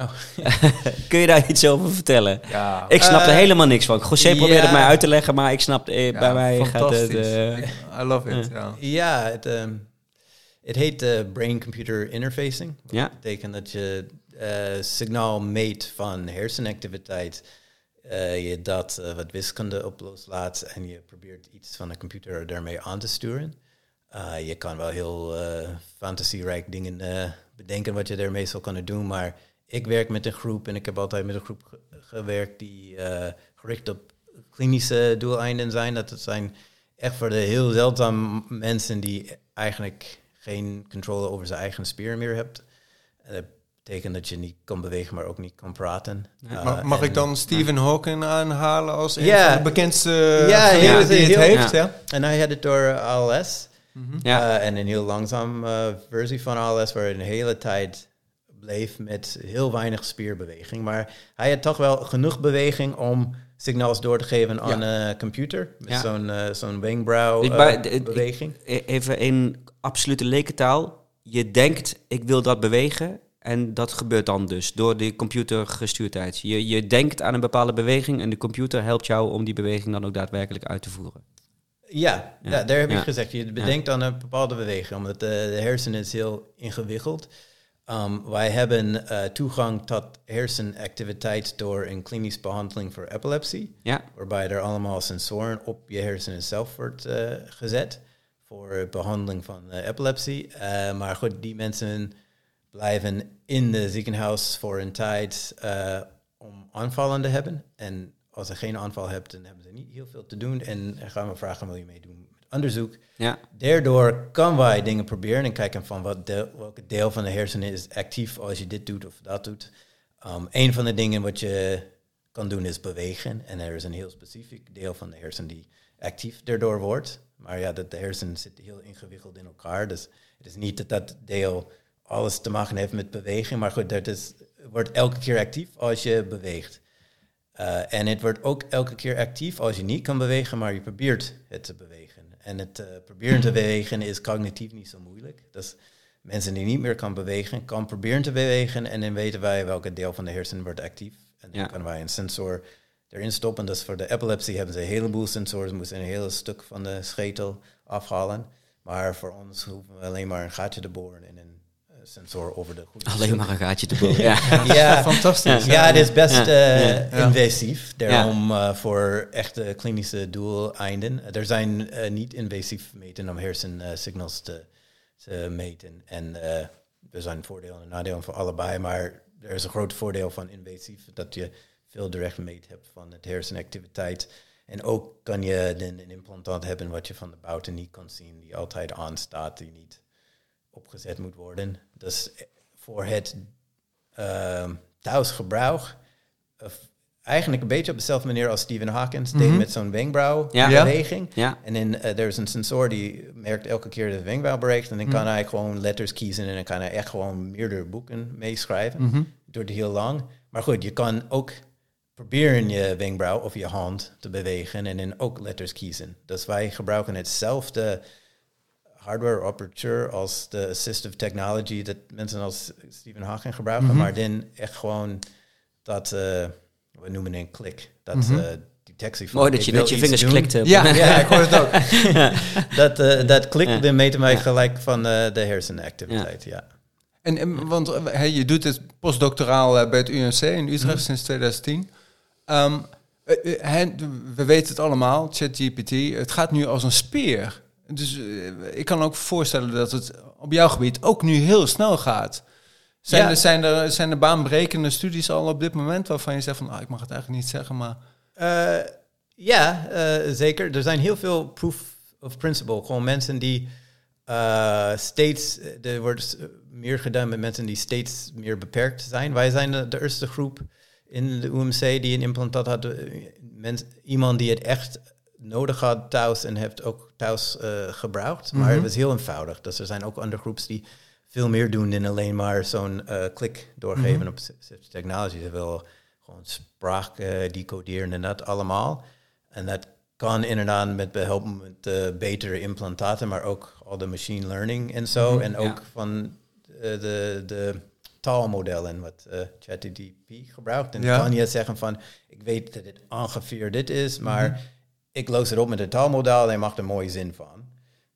Oh. (laughs) Kun je daar iets over vertellen? Ja. Ik snap er Uh, helemaal niks van. José ja. probeerde het mij uit te leggen, maar ik snap, eh, Ja, bij mij gaat het... eh, I love it, ja. Ja, het, ehm, het heet eh, brain-computer interfacing. Dat Ja. betekent dat je eh, signaal meet van hersenactiviteit. Eh, je dat eh, wat wiskunde op loslaat en je probeert iets van de computer daarmee aan te sturen. Eh, je kan wel heel fantasierijk dingen bedenken wat je daarmee zou kunnen doen, maar ik werk met een groep en ik heb altijd met een groep ge- gewerkt die gericht op klinische doeleinden zijn. Dat zijn echt voor de heel zeldzaam mensen die eigenlijk geen controle over zijn eigen spieren meer hebt. En dat betekent dat je niet kan bewegen, maar ook niet kan praten. Uh, Ma- Mag en- ik dan Stephen Hawking aanhalen als een Ja. van de bekendste Ja, die het heel- heeft? ja. Ja. En hij had het door ALS. ja. Eh, en een heel langzaam eh, versie van ALS, waar hij een hele tijd bleef met heel weinig spierbeweging. Maar hij had toch wel genoeg beweging om signaals door te geven aan een computer. Met Ja. zo'n eh, zo'n eh. E- Even in absolute lekentaal. Je denkt, ik wil dat bewegen. En dat gebeurt dan dus door de computergestuurdheid. Je, je denkt aan een bepale beweging en de computer helpt jou om die beweging dan ook daadwerkelijk uit te voeren. Ja, Ja. ja. daar heb Ja. ik gezegd. Je bedenkt aan een bepaalde beweging, omdat de, de hersenen is heel ingewikkeld. Um, wij hebben eh, toegang tot hersenactiviteit door een klinische behandeling voor epilepsie. Ja, waarbij er allemaal sensoren op je hersenen zelf wordt eh, gezet voor behandeling van eh, epilepsie. Eh, maar goed, die mensen blijven in de ziekenhuis voor een tijd eh, om aanvallen te hebben. En als ze geen aanval hebben, dan hebben ze niet heel veel te doen. En gaan we vragen, wil je meedoen met onderzoek? ja, Daardoor kan wij dingen proberen en kijken van wat deel, welke deel van de hersenen is actief als je dit doet of dat doet. Um, een van de dingen wat je kan doen is bewegen. En er is een heel specifiek deel van de hersen die actief daardoor wordt. Maar ja, dat de hersenen zitten heel ingewikkeld in elkaar. Dus het is niet dat dat deel alles te maken heeft met beweging. Maar goed, dat is, wordt elke keer actief als je beweegt. Uh, en het wordt ook elke keer actief als je niet kan bewegen, maar je probeert het te bewegen. En het uh, proberen te bewegen is cognitief niet zo moeilijk. Dus mensen die niet meer kan bewegen, kan proberen te bewegen en dan weten wij welke deel van de hersenen wordt actief. En dan Ja. kunnen wij een sensor erin stoppen. Dus voor de epilepsie hebben ze een heleboel sensoren, moeten een hele stuk van de schetel afhalen. Maar voor ons hoeven we alleen maar een gaatje te boren en sensor over de goede alleen maar een gaatje te boren. (laughs) Ja. Ja, Fantastisch. ja, het is best Ja, eh, ja. invasief. Daarom eh, voor echte klinische doeleinden. Er zijn eh, niet-invasief meten om hersensignals te, te meten. En eh, er zijn voordelen en nadelen voor allebei. Maar er is een groot voordeel van invasief. Dat je veel direct meet hebt van het hersenactiviteit. En ook kan je dan een implantaat hebben wat je van de buiten niet kan zien. Die altijd aanstaat, die niet opgezet moet worden. Dus eh, voor het uh, thuisgebruik. Uh, eigenlijk een beetje op dezelfde manier als Stephen Hawkins deed Mhm. met zo'n wenkbrauwbeweging. Ja. En dan uh, er is een sensor die merkt elke keer de wenkbrauw bereikt. En dan kan hij gewoon letters kiezen en dan kan hij echt gewoon meerdere boeken meeschrijven. Mhm. Door het heel lang. Maar goed, je kan ook proberen je wenkbrauw of je hand te bewegen en dan ook letters kiezen. Dus wij gebruiken hetzelfde hardware aperture als de assistive technology dat mensen als Stephen Hawking gebruiken, Mhm. maar dan echt gewoon dat, uh, we noemen een klik, dat Mhm. uh, detectie van... mooi dat je met je vingers doen. klikt. Ja, ja, ik hoor het ook. (laughs) Dat, uh, dat klik, Ja. dan meten wij Ja. gelijk van uh, de hersenactiviteit, ja. En, en want eh, hey, je doet het postdoctoraal eh, bij het UNC in Utrecht Mhm. sinds 2010. Ehm, eh, eh, we weten het allemaal, ChatGPT. Het gaat nu als een speer. Dus eh, ik kan ook voorstellen dat het op jouw gebied ook nu heel snel gaat. Zijn, Ja. er, zijn, er, zijn er baanbrekende studies al op dit moment waarvan je zegt van, ah, ik mag het eigenlijk niet zeggen, maar... Eh, ja, eh, zeker. Er zijn heel veel proof of principle. Gewoon mensen die steeds... Er wordt meer gedaan met mensen die steeds meer beperkt zijn. Wij zijn de, de eerste groep in de UMC die een implantaat had. Mens, iemand die het echt nodig had thuis en heeft ook thuis eh, gebruikt. Maar het was heel eenvoudig. Dus er zijn ook andere groeps die veel meer doen dan alleen maar zo'n eh, klik doorgeven op Assistive technology. Ze willen gewoon spraak eh, decoderen en dat allemaal. En dat kan inderdaad met behulp met eh, betere implantaten, maar ook al de machine learning en zo. en ook ja. van de, de taalmodellen wat eh ChatGPT gebruikt. En Ja. kan je zeggen van, ik weet dat dit ongeveer dit is, maar ik loos het op met een taalmodel en je maakt er een mooie zin van.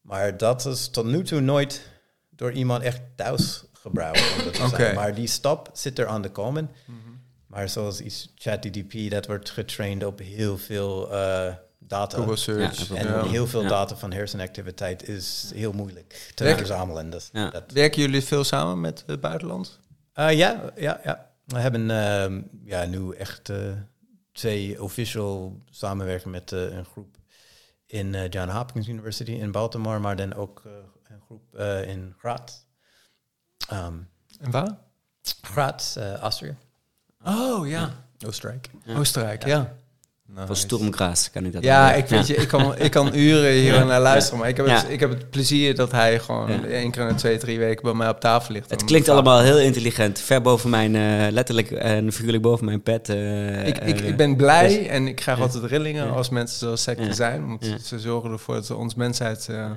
Maar dat is tot nu toe nooit door iemand echt thuis gebruikt. Maar die stap zit er aan de komen. Maar zoals iets ChatGPT, dat wordt getraind op heel veel eh, data. Google Search. Ja, En Ja. heel veel Ja. data van hersenactiviteit is heel moeilijk te Werk- verzamelen. Ja. dat, Werken jullie veel samen met het buitenland? Eh, ja, ja, ja. We hebben ehm, ja, nu echt eh, twee official samenwerken met eh, een groep in eh, John Hopkins University in Baltimore, maar dan ook eh, een groep eh, in Graz. Ehm En waar? Graz, Austria. Oh, ja. Oostenrijk. Oostenrijk, ja. Van Nice. Sturmgraas kan ik dat Ja, ik, weet je, ik, kan, ik kan uren hier naar luisteren, maar ik heb, het, ik heb het plezier dat hij gewoon Ja. één keer in de twee, drie weken bij mij op tafel ligt. Het klinkt allemaal heel intelligent. Ver boven mijn, eh, letterlijk en figuurlijk boven mijn pet. eh, Ik, ik, eh, ik ben blij dus- en ik krijg Ja. altijd rillingen Ja. als mensen zoals secte Ja. zijn. Want Ja. ze zorgen ervoor dat ons mensheid eh,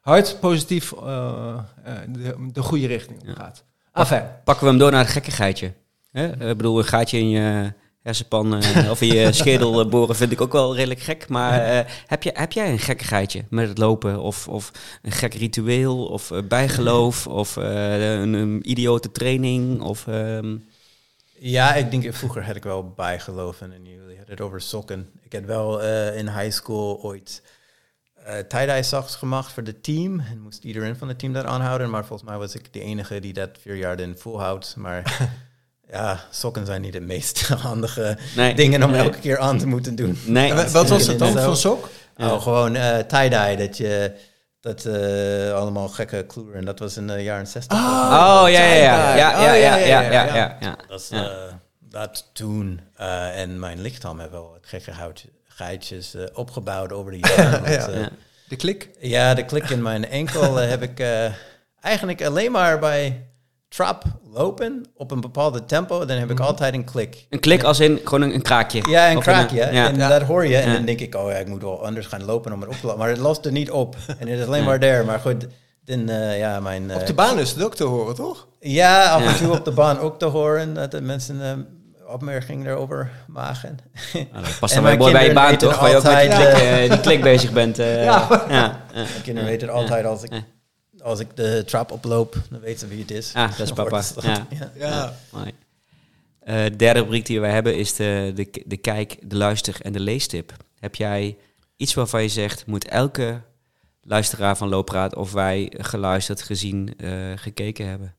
hard positief eh, eh, de, de goede richting op Ja. gaat. Enfin, Pakken we hem door naar het gekkigheidje. Hè? Ik bedoel, een gaatje in je hersenpan eh, of in je (laughs) schedel boren vind ik ook wel redelijk gek. Maar eh, heb, je, heb jij een gekkigheidje met het lopen? Of, of een gek ritueel? Of eh, bijgeloof? Of een, een idiote training? Of, ehm, Ja, ik denk vroeger had ik wel bijgeloven en jullie hadden het over sokken. Ik heb wel in high school ooit eh tie-dye socks gemaakt voor het team. En moest iedereen van het team dat aanhouden. Maar volgens mij was ik de enige die dat vier jaar in volhoudt. Maar (laughs) ja, sokken zijn niet de meest (laughs) handige dingen om elke keer aan te moeten doen. Nee. (laughs) Wat was het dan voor sok? Oh, gewoon uh, tie-dye, dat je... Dat eh, allemaal gekke kleuren. Dat was in de jaren 60. Ah, oh, ja, ja, ja, ja, ja, ja, ja, ja. Dat was eh, dat toen en mijn lichaam hebben wel wat gekke geitjes opgebouwd over de (laughs) jaren. ja. De klik? Ja, de klik in mijn enkel heb ik eigenlijk alleen maar bij trap lopen op een bepaalde tempo. Dan heb ik altijd een klik. Een klik als in gewoon een, een kraakje. Ja, een Of kraakje. ja. En Ja. dat hoor je. En Ja. dan denk ik, oh ja, ik moet wel anders gaan lopen om het op te laten. Maar het lost er niet op. En het is alleen maar daar. Maar goed, dan, eh, ja, mijn... eh, Op de baan is het ook te horen, toch? ja, af en Ja. toe op de baan ook te horen dat de mensen eh, opmerkingen erover maken. Nou, dat past (laughs) En dan wel mooi bij je baan, toch? Waar je ook met die altijd, klik, eh, die klik bezig bent. eh, (laughs) Ja. ja. ja. Mijn kinderen weten altijd als ik, Ja. Als ik de trap oploop, dan weten ze wie het is. Ah, dat is papa. Ja. ja. Ja. Mooi. Eh, de derde rubriek die wij hebben is de, de, de kijk, de luister en de leestip. Heb jij iets waarvan je zegt, moet elke luisteraar van Loopraad of wij geluisterd, gezien, eh, gekeken hebben?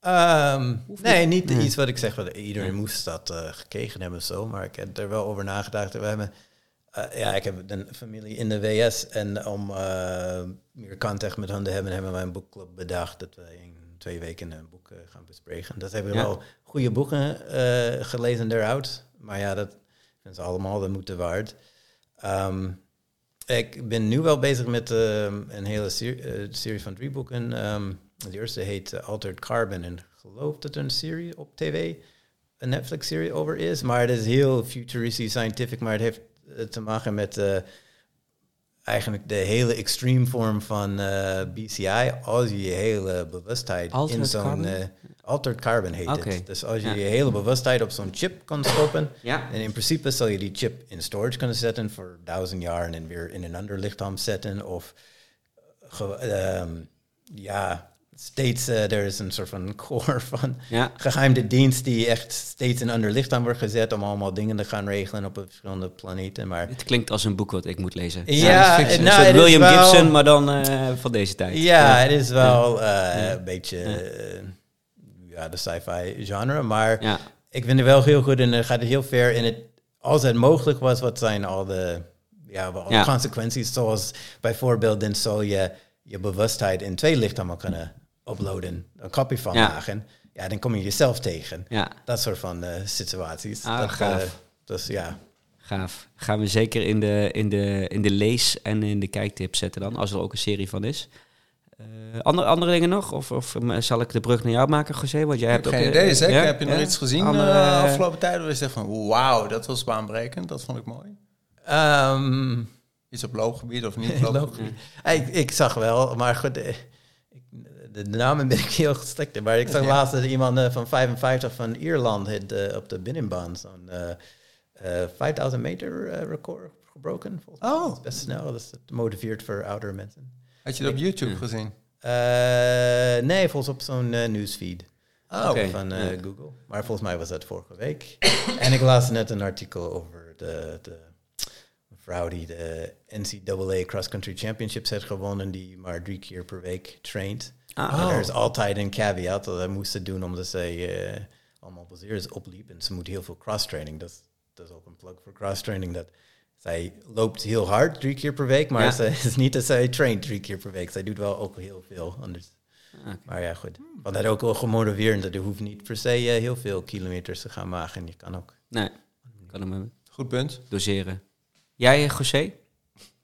Ehm, nee, niet Nee. iets wat ik zeg, wat iedereen moest dat eh, gekregen hebben of zo, maar ik heb er wel over nagedacht. We hebben, eh, ja, ik heb een familie in de WS en om eh, meer contact met hen te hebben, hebben wij een boekclub bedacht dat we in twee weken een boek eh, gaan bespreken. Dat hebben we Ja. wel goede boeken gelezen daaruit, maar ja, dat vinden ze allemaal de moeite waard. Ehm, ik ben nu wel bezig met ehm, een hele serie, serie van drie boeken. Ehm, de eerste heet Altered Carbon. En ik geloof dat er een serie op tv, een Netflix-serie over is. Maar het is heel futuristisch, scientific. Maar het heeft te maken met eh, eigenlijk de hele extreme vorm van eh, BCI. Als je je hele bewustheid Altered in zo'n... eh, altered Carbon heet Oké. het. Dus als je Ja. je hele bewustheid op zo'n chip kan stoppen... Ja. En in principe zal je die chip in storage kunnen zetten voor duizend jaar en dan weer in een ander lichaam zetten. Of ehm, ja, steeds, eh, er is een soort van (laughs) core van Ja. geheime dienst die echt steeds in ander licht aan wordt gezet om allemaal dingen te gaan regelen op verschillende planeten. Maar Het klinkt als een boek wat ik moet lezen. ja, fictie. Een nou, het is William wel- Gibson, maar dan eh, van deze tijd. Ja, het is wel eh, een beetje eh, ja, de sci-fi genre, maar ik vind het wel heel goed en het gaat heel ver in het. Als het mogelijk was, wat zijn al de ja, wel consequenties? Zoals bijvoorbeeld, dan zou je je bewustheid in twee lichamen kunnen uploaden, een kopie van Ja. maken. Ja, dan kom je jezelf tegen. ja, Dat soort van eh, situaties. Ah, dat, gaaf. eh, dus ja. gaaf. Gaan we zeker in de, in, de, in de lees- en in de kijktip zetten dan, als er ook een serie van is. Eh, andere, andere dingen nog? Of, of zal ik de brug naar jou maken, José? Want jij Ik hebt heb ook... geen eh, idee, zeg. ja? Heb je nog iets gezien Andere- eh, afgelopen tijd? waar je zegt van, wauw, dat was baanbrekend. Dat vond ik mooi. Ehm, Iets op loopgebied of niet? (laughs) op Loop- loopgebied? ik, ik zag wel, maar goed, eh, de, de namen ben ik heel in. Maar ik zag Ja. laatst dat iemand eh, van 55 van Ierland eh, op de binnenbaan zo'n eh, eh, 5000 meter record gebroken. Volgens. Oh. Dat is best snel, dus dat motiveert voor oudere mensen. Had je dat op YouTube Ja. gezien? Eh, nee, volgens op zo'n newsfeed Oh, Oké. van eh, ja. Google. Maar volgens mij was dat vorige week. (coughs) en ik las net een artikel over de, de vrouw die de NCAA Cross Country Championships heeft gewonnen, die maar drie keer per week traint. Ah, Oh. er is altijd een caveat dat hij moest doen omdat zij eh, allemaal baseers opliep. En ze moet heel veel cross-training. Dat, is- dat is ook een plug voor cross-training. Dat zij loopt heel hard drie keer per week, maar Ja. ze, (laughs) het is niet dat zij traint drie keer per week. Zij doet wel ook heel veel anders. Oké. Maar ja, goed. Want dat ook wel gemotiveerd. Dat je hoeft niet per se eh, heel veel kilometers te gaan maken. Je kan ook. Nee, kan hem Goed punt. doseren. Jij, eh, José?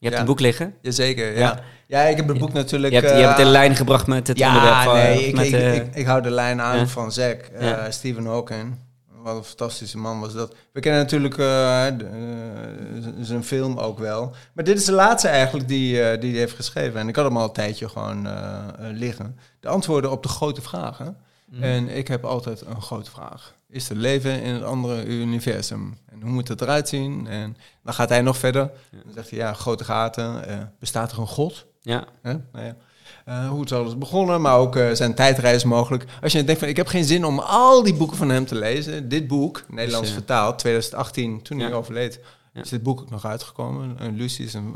Je hebt Ja. een boek liggen. Jazeker, ja. Ja. ja. ik heb het boek natuurlijk... Je hebt, je hebt het in eh, lijn gebracht met het onderwerp. Ja, van, nee, eh, ik, met, ik, eh, ik, ik hou de lijn aan van Zack, eh. Stephen Hawking. Wat een fantastische man was dat. We kennen natuurlijk eh, de- eh, zijn film ook wel. Maar dit is de laatste eigenlijk die, eh, die hij heeft geschreven. En ik had hem al een tijdje gewoon eh, eh, liggen. De antwoorden op de grote vragen. Mhm. En ik heb altijd een grote vraag. Is er leven in het andere universum? En hoe moet het eruit zien? En dan gaat hij nog verder. Dan zegt hij, ja, grote gaten. eh, bestaat er een god? ja? Nou ja. Eh, hoe het alles begonnen, maar ook eh, zijn tijdreis mogelijk. Als je denkt van, ik heb geen zin om al die boeken van hem te lezen. Dit boek, Nederlands eh, vertaald, 2018, toen ja. hij overleed, Ja. is dit boek ook nog uitgekomen. En Lucie, zijn,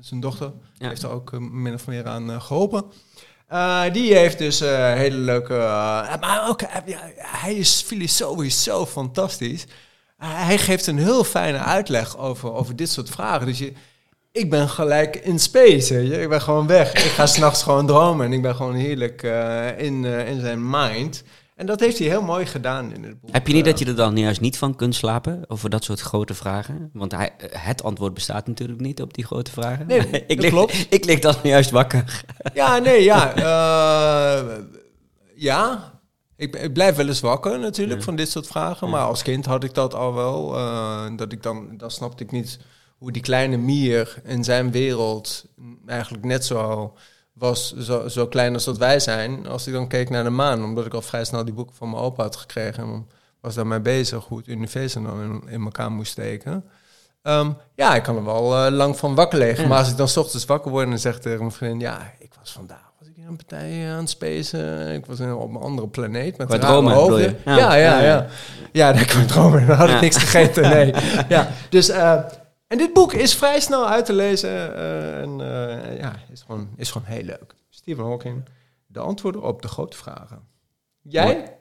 zijn dochter, heeft er ook min of meer aan eh, geholpen. Eh, die heeft dus eh, hele leuke... eh, maar ook, hij is filosofisch zo fantastisch. Hij geeft een heel fijne uitleg over, over dit soort vragen. Dus je, ik ben gelijk in space. Ik ben gewoon weg. Ik ga s'nachts gewoon dromen en ik ben gewoon heerlijk in, in zijn mind. En dat heeft hij heel mooi gedaan in het boek. Heb je niet Eh, dat je er dan juist niet van kunt slapen over dat soort grote vragen? Want hij, het antwoord bestaat natuurlijk niet op die grote vragen. Nee, (laughs) ik, dat lig, klopt. (laughs) ik lig dan juist wakker. (laughs) Ja, nee, ja. eh, ja. Ik, ik blijf wel eens wakker natuurlijk Ja. van dit soort vragen. Maar als kind had ik dat al wel. eh, dat ik dan, dan snapte ik niet hoe die kleine mier in zijn wereld eigenlijk net zo was, zo, zo klein als dat wij zijn. Als ik dan keek naar de maan, omdat ik al vrij snel die boeken van mijn opa had gekregen. En was daarmee bezig hoe het universum dan in, in elkaar moest steken. Ehm, ja, ik kan er wel eh, lang van wakker liggen. Maar als ik dan 's ochtends wakker word en zeg tegen mijn vriendin... ja, ik was vandaag was ik in een partij eh, aan het spacen. Ik was op een andere planeet met dromen? Ja, Ja. ja, ja. Ja, Ja, daar kwam dromen. Dan had ik niks gegeten, nee. (laughs) ja, dus... eh, en dit boek is vrij snel uit te lezen. eh, en eh, ja, is gewoon, is gewoon heel leuk. Stephen Hawking, de antwoorden op de grote vragen. Jij?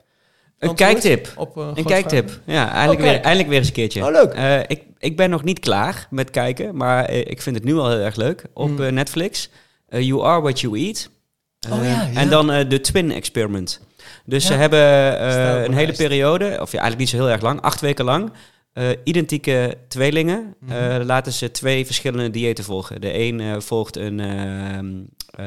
Een kijktip. Op, eh, Een kijktip. vragen? Ja, eindelijk, weer, eindelijk weer eens een keertje. Oh, leuk. Ik, ik ben nog niet klaar met kijken, maar ik vind het nu al heel erg leuk. Op Mm. eh, Netflix. You Are What You Eat. Oh, ja, ja. En dan de Twin Experiment. Dus ze hebben een hele periode, of ja, eigenlijk niet zo heel erg lang, acht weken lang. Eh, identieke tweelingen Mhm. eh, laten ze twee verschillende diëten volgen. De een eh, volgt een ehm, eh,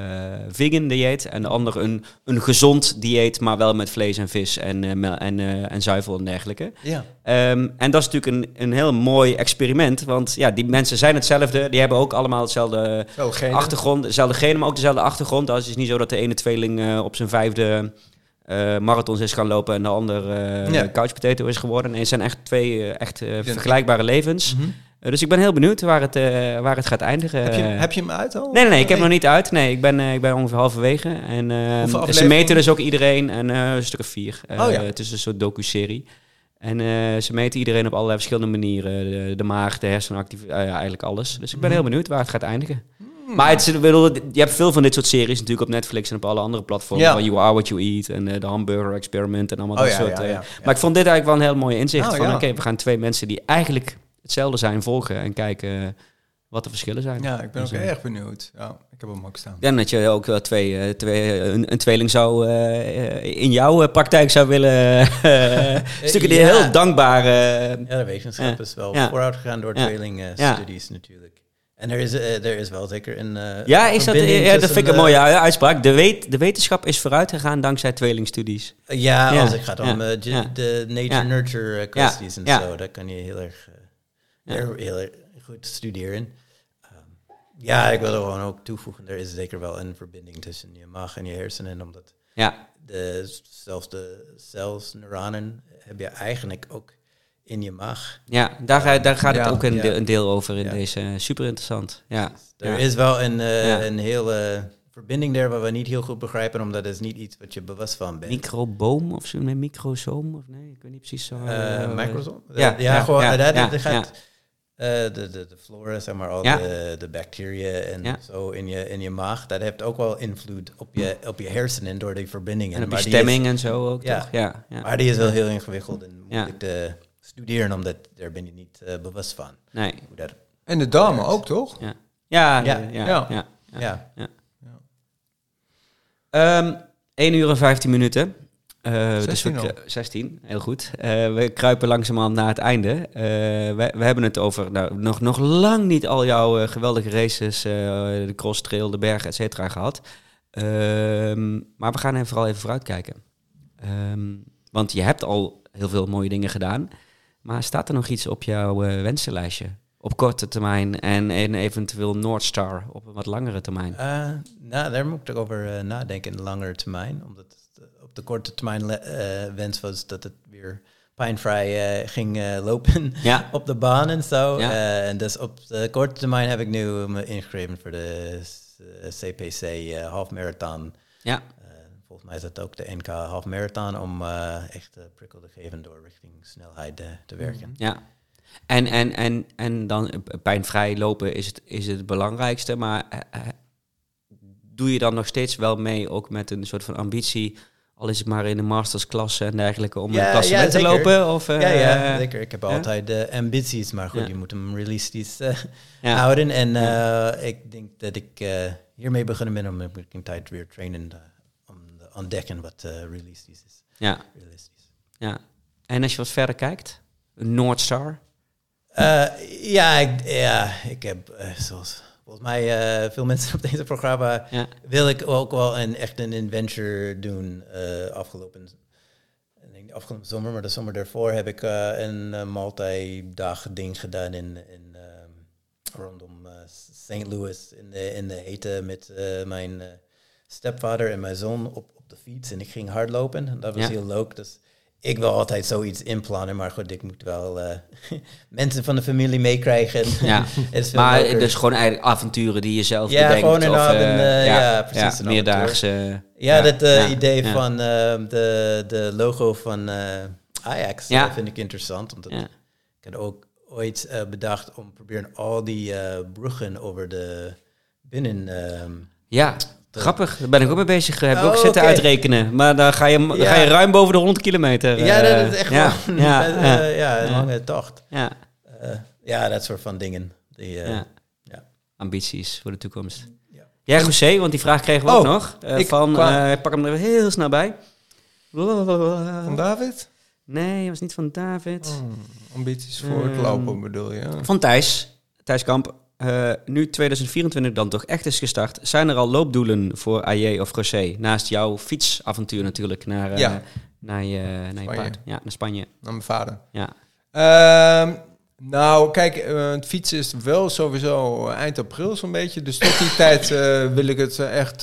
vegan dieet en de ander een, een gezond dieet, maar wel met vlees en vis en, en, en zuivel en dergelijke. Ja. Ehm, en dat is natuurlijk een, een heel mooi experiment, want ja, die mensen zijn hetzelfde, die hebben ook allemaal hetzelfde achtergrond, dezelfde genen, maar ook dezelfde achtergrond. Dus het is niet zo dat de ene tweeling op zijn vijfde eh, marathons is gaan lopen en de ander eh Ja. couch potato is geworden. Nee, het zijn echt twee eh, echt eh, vergelijkbare levens. Mhm. Eh, dus ik ben heel benieuwd waar het, eh, waar het gaat eindigen. Heb je, Eh, heb je hem uit al? Nee, nee, nee, ik heb hem nog niet uit. Nee, ik ben, eh, ik ben ongeveer halverwege. En eh, ze meten dus ook iedereen en eh, een stuk of vier. Eh, Oh ja. Het is een soort docu-serie. En eh, ze meten iedereen op allerlei verschillende manieren. De, de maag, de hersenactiviteit, ja, eigenlijk alles. Dus ik ben heel benieuwd waar het gaat eindigen. Maar het, is- bedoel, je hebt veel van dit soort series natuurlijk op Netflix en op alle andere platformen. Ja. Van You Are What You Eat en eh, de Hamburger Experiment en allemaal Oh dat ja, soort. ja, eh, ja. Maar ik vond dit eigenlijk wel een heel mooi inzicht. Oh, van oké, we gaan twee mensen die eigenlijk hetzelfde zijn volgen en kijken eh, wat de verschillen zijn. Ja, ik ben ook Dus, eh, erg benieuwd. Ja, ik heb hem ook staan. denk dat je ook wel twee, eh, twee, eh, een, een tweeling zou eh, eh, in jouw eh, praktijk zou willen. eh, (laughs) stukken die heel dankbaar. eh, Ja, de wetenschap is wel vooruit gegaan door Ja. tweeling eh, Ja. studies natuurlijk. En er is, eh, er is wel zeker een eh, ja, is dat, ja, dat vind ik een eh, mooie uitspraak. De, weet, de wetenschap is vooruit gegaan dankzij tweelingstudies. Ja, Ja, als het gaat om ja, eh, ge- ja. de Ja. nature-nurture eh, kwesties en ja. zo, dat kan je heel erg, eh, Ja. heel, heel erg goed studeren. Ehm, ja, ik wil er gewoon ook toevoegen, er is zeker wel een verbinding tussen je maag en je hersenen, omdat Ja, de, zelfs de cells, neuronen, heb je eigenlijk ook in je maag. ja daar, daar gaat het ook een, ja. deel, een deel over in Ja. deze. Super interessant. Ja. Er Ja. is wel een, eh, Ja. een hele verbinding daar waar we niet heel goed begrijpen, omdat het is niet iets wat je bewust van bent. Microboom of zo, nee, microsoom of nee, ik weet niet precies zo. Eh eh, Microsoft? ja, ja, ja, gewoon, ja, eh, dat, ja, dat gaat, ja. eh, de, de, de flora, zeg maar, al Ja. de, de bacteriën en Ja. zo in je, in je maag, dat heeft ook wel invloed op je, op je hersenen door die verbindingen. en op je Maar stemming en zo ook, Ja. toch? Ja, maar die is wel heel ingewikkeld en Ja. moeilijk te studeren, omdat daar ben je niet eh, bewust van. Nee. Hoe dat, En de darmen ook, toch? Ja, ja, ja. Ja. ja, Ja. ja. ja. Ehm 1 uur en 15 minuten. Eh, dus 16 we, al. kru- 16, heel goed. Eh, we kruipen langzamerhand naar het einde. Eh, we, we hebben het over nou, nog, nog lang niet al jouw eh, geweldige races, eh, de cross trail, de bergen, et cetera, gehad. Ehm, maar we gaan even vooral even vooruitkijken. Ehm, want je hebt al heel veel mooie dingen gedaan. Maar staat er nog iets op jouw eh, wensenlijstje? Op korte termijn en, en eventueel North Star op een wat langere termijn? Eh, nou, daar moet ik over eh, nadenken in de langere termijn. Omdat het, op de korte termijn wens was dat het weer pijnvrij ging lopen Ja. (laughs) op de baan en zo. Ja. En dus op de korte termijn heb ik nu me ingeschreven voor de CPC half marathon. Ja. Volgens mij is dat ook de NK half marathon om eh, echt eh, prikkel te geven door richting snelheid eh, te werken. Ja. En, en, en, en dan pijnvrij lopen is het, is het belangrijkste, maar doe je dan nog steeds wel mee ook met een soort van ambitie, al is het maar in de mastersklasse en dergelijke, om Ja, een klassement ja, te lopen? Of, eh, ja, ja, zeker. Ik heb ja? altijd eh, ambities, maar goed, Ja. je moet hem realistisch Ja. houden. En eh, ik denk dat ik eh, hiermee beginnen ben om een tijd weer trainen ontdekken wat eh, realistisch is. Ja, Realistisch. ja. En als je wat verder kijkt, een North Star? Eh, ja, ik, ja, ik heb eh, zoals volgens mij veel (laughs) mensen op deze programma Ja. wil ik ook wel een echt een adventure doen. afgelopen, afgelopen zomer, maar de zomer daarvoor heb ik een multi-dag ding gedaan in, in rondom St. Louis in de, in de hete met mijn stepvader en mijn zoon op, fiets. En ik ging hardlopen. En dat was Ja. heel leuk. Dus ik wil altijd zoiets inplannen, maar goed, ik moet wel eh, (laughs) mensen van de familie meekrijgen. Ja. (laughs) Maar leuker. dus gewoon eigenlijk avonturen die je zelf Ja, bedenkt. gewoon een of, avond, eh, eh, ja, precies, een meerdaagse. Ja, dat ja, idee ja. van eh, de, de logo van Ajax Ja. dat vind ik interessant. Omdat Ja. ik had ook ooit bedacht om proberen al die bruggen over de binnen... ehm, Ja, grappig. Daar ben ik ook mee bezig. Heb ik Oh, ook zitten oké. uitrekenen. Maar dan ga je, dan Ja. ga je ruim boven de 100 kilometer. ja, eh, dat is echt ja, wel ja, eh, ja, ja, een Ja. lange tocht. ja, Eh, ja, dat soort van dingen. Die, eh, ja. ja. Ambities voor de toekomst. Ja. Jij, José, want die vraag kregen we ook Oh, nog. eh, ik van, kwam- eh, ik pak hem er even heel snel bij. Van David? Nee, dat was niet van David. Oh, ambities voor het Ehm, lopen bedoel je? Van Thijs. Thijs Kamp. Eh, nu 2024 dan toch echt is gestart. Zijn er al loopdoelen voor AJ of José? Naast jouw fietsavontuur natuurlijk naar, eh, Ja. naar je, naar je paard. Ja, naar Spanje. Naar mijn vader. Ja. Ehm, nou, kijk, eh, het fietsen is wel sowieso eind april zo'n beetje. Dus tot die (laughs) tijd wil ik het echt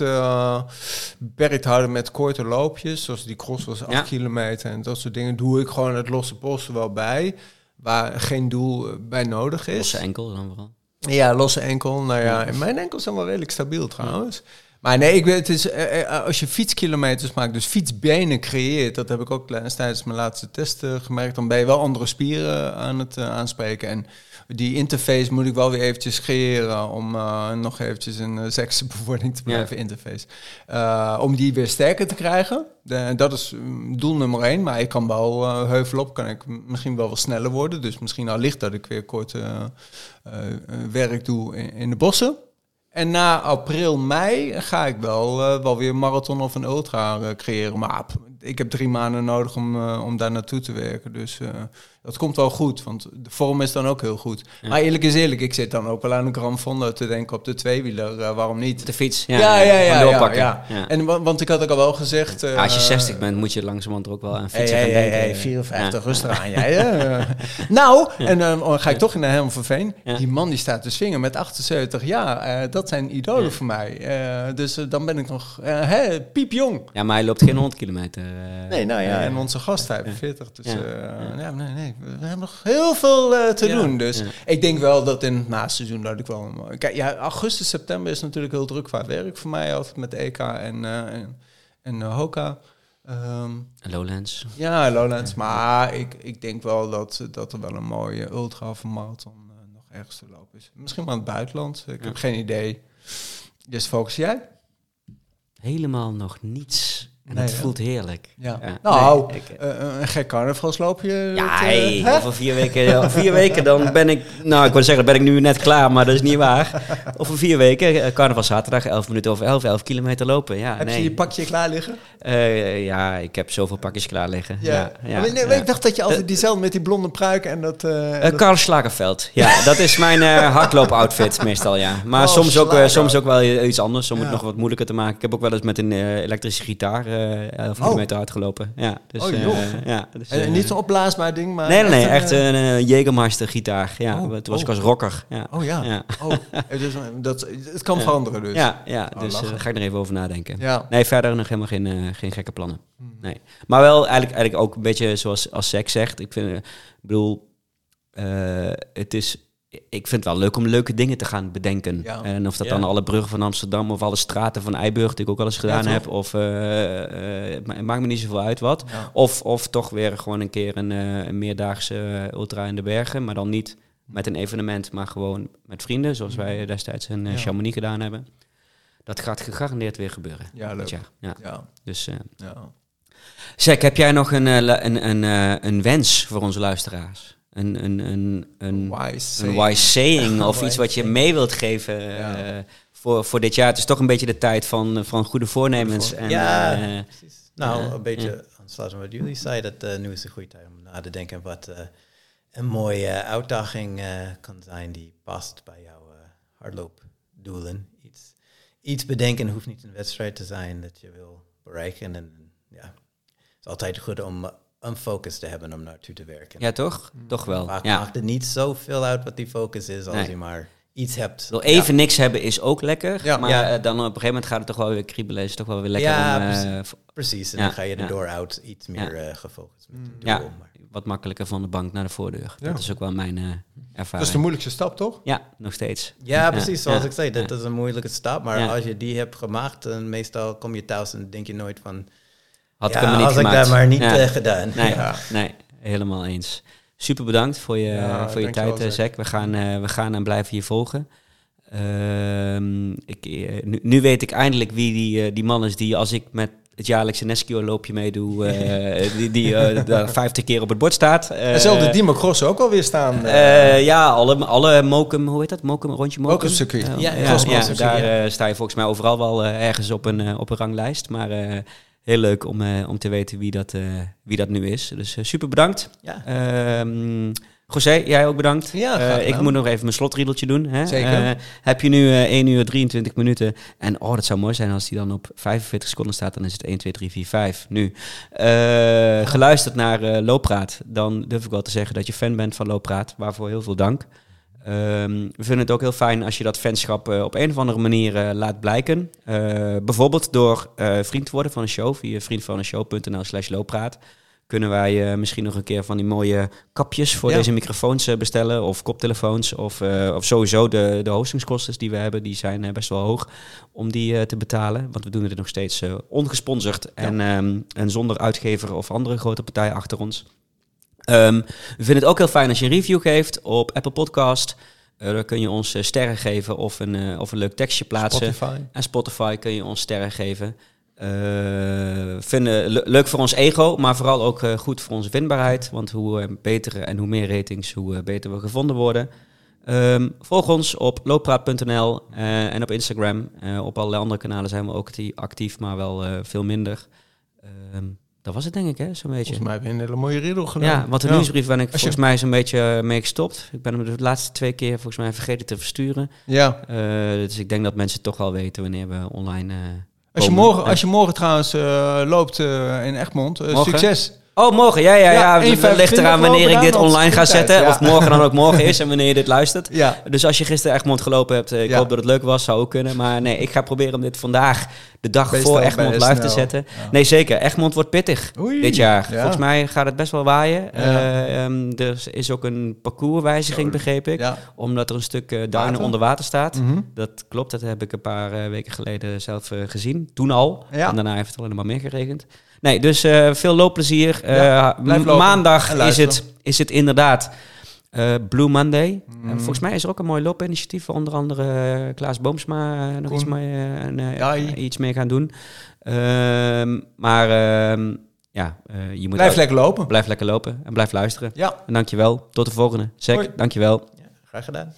beperkt houden met korte loopjes. Zoals die cross was 8 Ja. kilometer en dat soort dingen. Doe ik gewoon het losse posten wel bij. waar geen doel bij nodig is. Losse enkel dan vooral. Ja, losse enkel. Nou ja, en mijn enkels zijn wel redelijk stabiel trouwens. Maar nee, ik weet, het is, eh, eh, als je fietskilometers maakt, dus fietsbenen creëert, dat heb ik ook tijdens mijn laatste testen gemerkt, dan ben je wel andere spieren aan het eh, aanspreken. En die interface moet ik wel weer eventjes creëren om uh, nog eventjes een uh, seksbevordering te blijven ja. interface. Uh, om die weer sterker te krijgen. De, dat is mm, doel nummer één. Maar ik kan wel uh, heuvel op, kan ik misschien wel wat sneller worden. Dus misschien al licht dat ik weer kort werk doe in, in, de bossen. En na april, mei ga ik wel, wel weer een marathon of een ultra creëren. Maar ik heb drie maanden nodig om, om daar naartoe te werken. Dus dat komt wel goed, want de vorm is dan ook heel goed. Maar eerlijk is eerlijk, ik zit dan ook wel aan een gram Fondo te denken op de tweewieler. Uh, waarom niet? De fiets. Ja, ja, ja. ja, ja, ja, ja. En, want ik had ook al wel gezegd... Uh, als je 60 bent, moet je langzamerhand er ook wel aan fietsen hey, gaan hey, denken. Hey, 54, rustig aan jij. (laughs) nou, en dan ga ik toch in de helm van Veen. Die man die staat te swingen met 78 jaar. Uh, dat zijn idolen voor mij. dus dan ben ik nog hè, piepjong. Ja, maar hij loopt geen 100 kilometer. nee, nou ja, en onze gast 45. Dus ja, nee, nee we hebben nog heel veel uh, te ja, doen. Dus ja. ik denk wel dat in het naseizoen dat ik wel... Kijk, ja, augustus, september is natuurlijk heel druk qua werk voor mij. Altijd met EK en, uh, en, en uh, Hoka. Um, Lowlands. Ja, Lowlands. Maar ik, ik denk wel dat, dat er wel een mooie ultra of marathon nog ergens te lopen is. Misschien wel in het buitenland. Ik heb geen idee. Dus focus jij? Helemaal nog niets en nee, dat voelt heerlijk. Ja. ja. Nou, nee, ik, uh, een gek carnavalsloopje. Ja, hey, uh, over vier weken, vier weken dan ben ik... Nou, ik wil zeggen, ben ik nu net klaar, maar dat is niet waar. Over vier weken, carnaval zaterdag, 11 minuten over 11, 11 kilometer lopen. Ja, heb nee. je je pakje klaar liggen? Uh, ja, ik heb zoveel pakjes klaar liggen. Ja. ja, nee, Ik dacht dat je altijd diezelfde met die blonde pruik en dat... dat... Karl Slagerveld, ja. dat is mijn hardloop-outfit meestal, ja. Maar oh, soms, ook, soms ook wel iets anders, om het nog wat moeilijker te maken. Ik heb ook wel eens met een elektrische gitaar... 11 oh. kilometer uitgelopen. Ja, dus, oh, uh, ja, dus, en niet zo'n opblaasbaar ding, maar... Nee, nee, nee echt een uh, Jägermeister gitaar. Ja, oh, toen was ik als rocker. Ja. Oh ja. ja. Oh, dus, dat, het kan veranderen dus. Ja, ja dus daar ga ik er even over nadenken. Ja. Nee, verder nog helemaal geen, geen gekke plannen. Hmm. Nee. Maar wel eigenlijk, eigenlijk ook een beetje zoals als Sex zegt. Ik vind, ik bedoel, het is ik vind het wel leuk om leuke dingen te gaan bedenken. Ja. En of dat ja. dan alle bruggen van Amsterdam of alle straten van Eiburg, die ik ook al eens gedaan ja, heb. Of uh, uh, maakt me niet zoveel uit wat. Of, of toch weer gewoon een keer een, uh, een meerdaagse ultra in de bergen. Maar dan niet met een evenement, maar gewoon met vrienden. Zoals wij destijds in uh, Chamonix gedaan hebben. Dat gaat gegarandeerd weer gebeuren. Ja, leuk. Ja. ja. Dus, ja. Zeg, heb jij nog een, een, een, een wens voor onze luisteraars? Een, een, een, een, wise een wise saying (laughs) of iets wat je mee wilt geven ja. uh, voor, voor dit jaar. Het is toch een beetje de tijd van, van goede voornemens. En, ja, uh, precies. Nou, uh, een beetje aansluiten wat jullie zeiden, dat nu is een goede tijd om na te denken wat een mooie uitdaging kan zijn die past bij jouw hardloopdoelen. Iets, iets bedenken hoeft niet een wedstrijd te zijn dat je wil bereiken. En ja, het is altijd goed om een focus te hebben om naartoe te werken. Ja, toch? Toch wel. Vaak ja. maakt het niet zoveel uit wat die focus is als nee. je maar iets hebt. Wel even ja. niks hebben is ook lekker, ja. maar ja. dan op een gegeven moment gaat het toch wel weer kriebelen. Is het toch wel weer lekker ja, om... Precies. Uh, precies. En dan ga je er door out iets meer uh, gefocust met mm. Ja, wat makkelijker van de bank naar de voordeur. Dat is ook wel mijn uh, ervaring. Dat is de moeilijkste stap, toch? Ja, nog steeds. Ja, precies. Zoals ik zei, dat is een moeilijke stap. Maar als je die hebt gemaakt, dan meestal kom je thuis en denk je nooit van... Had ik hem niet als gemaakt. ik dat maar niet ja. uh, gedaan. Nee, ja. nee, helemaal eens. Super bedankt voor je, ja, voor je tijd, wel, Zek. We gaan, uh, we gaan en blijven je volgen. Uh, ik, uh, nu, nu, weet ik eindelijk wie die, die man is die als ik met het jaarlijkse Nesquio-loopje meedoe, (laughs) die, die daar vijftig keer op het bord staat. en zal de Dimo Cross ook alweer staan? ja, alle, alle Mokum, hoe heet dat? Mokum, rondje Mokum? Mokum circuit. ja, ja, ja, daar sta je volgens mij overal wel ergens op een, op een ranglijst. Maar heel leuk om, uh, om te weten wie dat, uh, wie dat nu is. Dus uh, super bedankt. Ja. Um, José, jij ook bedankt. Ja, ik moet nog even mijn slotriedeltje doen. Hè? Zeker. heb je nu 1 uur 23 minuten. En oh, dat zou mooi zijn als die dan op 45 seconden staat. Dan is het 1, 2, 3, 4, 5 nu. geluisterd naar Looppraat. Dan durf ik wel te zeggen dat je fan bent van Looppraat. Waarvoor heel veel dank. Um, we vinden het ook heel fijn als je dat fanschap uh, op een of andere manier uh, laat blijken. Uh, bijvoorbeeld door vriend te worden van een show via vriendvandeshow.nl slash looppraat. kunnen wij eh, misschien nog een keer van die mooie kapjes voor Ja. deze microfoons eh, bestellen. Of koptelefoons. Of, eh, of sowieso de, de hostingskosten die we hebben, die zijn eh, best wel hoog om die eh, te betalen. Want we doen het nog steeds eh, ongesponsord en, ehm, en zonder uitgever of andere grote partij achter ons. Ehm, we vinden het ook heel fijn als je een review geeft op Apple Podcast. Eh dan kun je ons eh, sterren geven of een, eh, of een leuk tekstje plaatsen. Spotify. En Spotify kun je ons sterren geven. Vinden le- leuk voor ons ego, maar vooral ook goed voor onze vindbaarheid. Want hoe beter en hoe meer ratings, hoe beter we gevonden worden. Ehm, volg ons op looppraat.nl en op Instagram. Op allerlei andere kanalen zijn we ook actief, maar wel veel minder. Ehm, dat was het denk ik, hè, zo'n beetje. Volgens mij heb je een hele mooie riddle gedaan. Ja, want de Ja. nieuwsbrief ben ik je- volgens mij zo'n beetje eh, mee gestopt. Ik ben hem de laatste twee keer volgens mij vergeten te versturen. Ja. Eh, dus ik denk dat mensen toch wel weten wanneer we online. eh, Als je, morgen, als je morgen trouwens loopt in Egmond, succes. Oh, morgen. Ja, ja, Ja, ja. Het 1,25 ligt eraan wanneer ik dit online ga zetten. ja. Of morgen dan ook morgen (laughs) is en wanneer je dit luistert. Ja. Dus als je gisteren Egmond gelopen hebt, eh, ik hoop dat het leuk was, zou ook kunnen. Maar nee, ik ga proberen om dit vandaag, de dag Best voor Egmond, live te zetten. Nee, zeker. Egmond wordt pittig Oei. dit jaar. Ja. Volgens mij gaat het best wel waaien. Ehm, er is ook een parcourswijziging, begreep ik. Omdat er een stuk eh, duinen onder water staat. Mhm. Dat klopt, dat heb ik een paar weken geleden zelf gezien. Toen al. Ja. En daarna heeft het alleen maar meer geregend. Nee, dus eh, veel loopplezier. Eh, Ja, maandag is het, is het inderdaad eh, Blue Monday. En volgens mij is er ook een mooi loopinitiatief. Onder andere Klaas Boomsma nog Koen. iets mee, iets mee gaan doen. Ehm, maar ehm, ja, je moet Blijf lekker lopen. blijf lekker lopen en blijf luisteren. Ja. En dankjewel. Tot de volgende. Hoi. dankjewel. Ja, graag gedaan.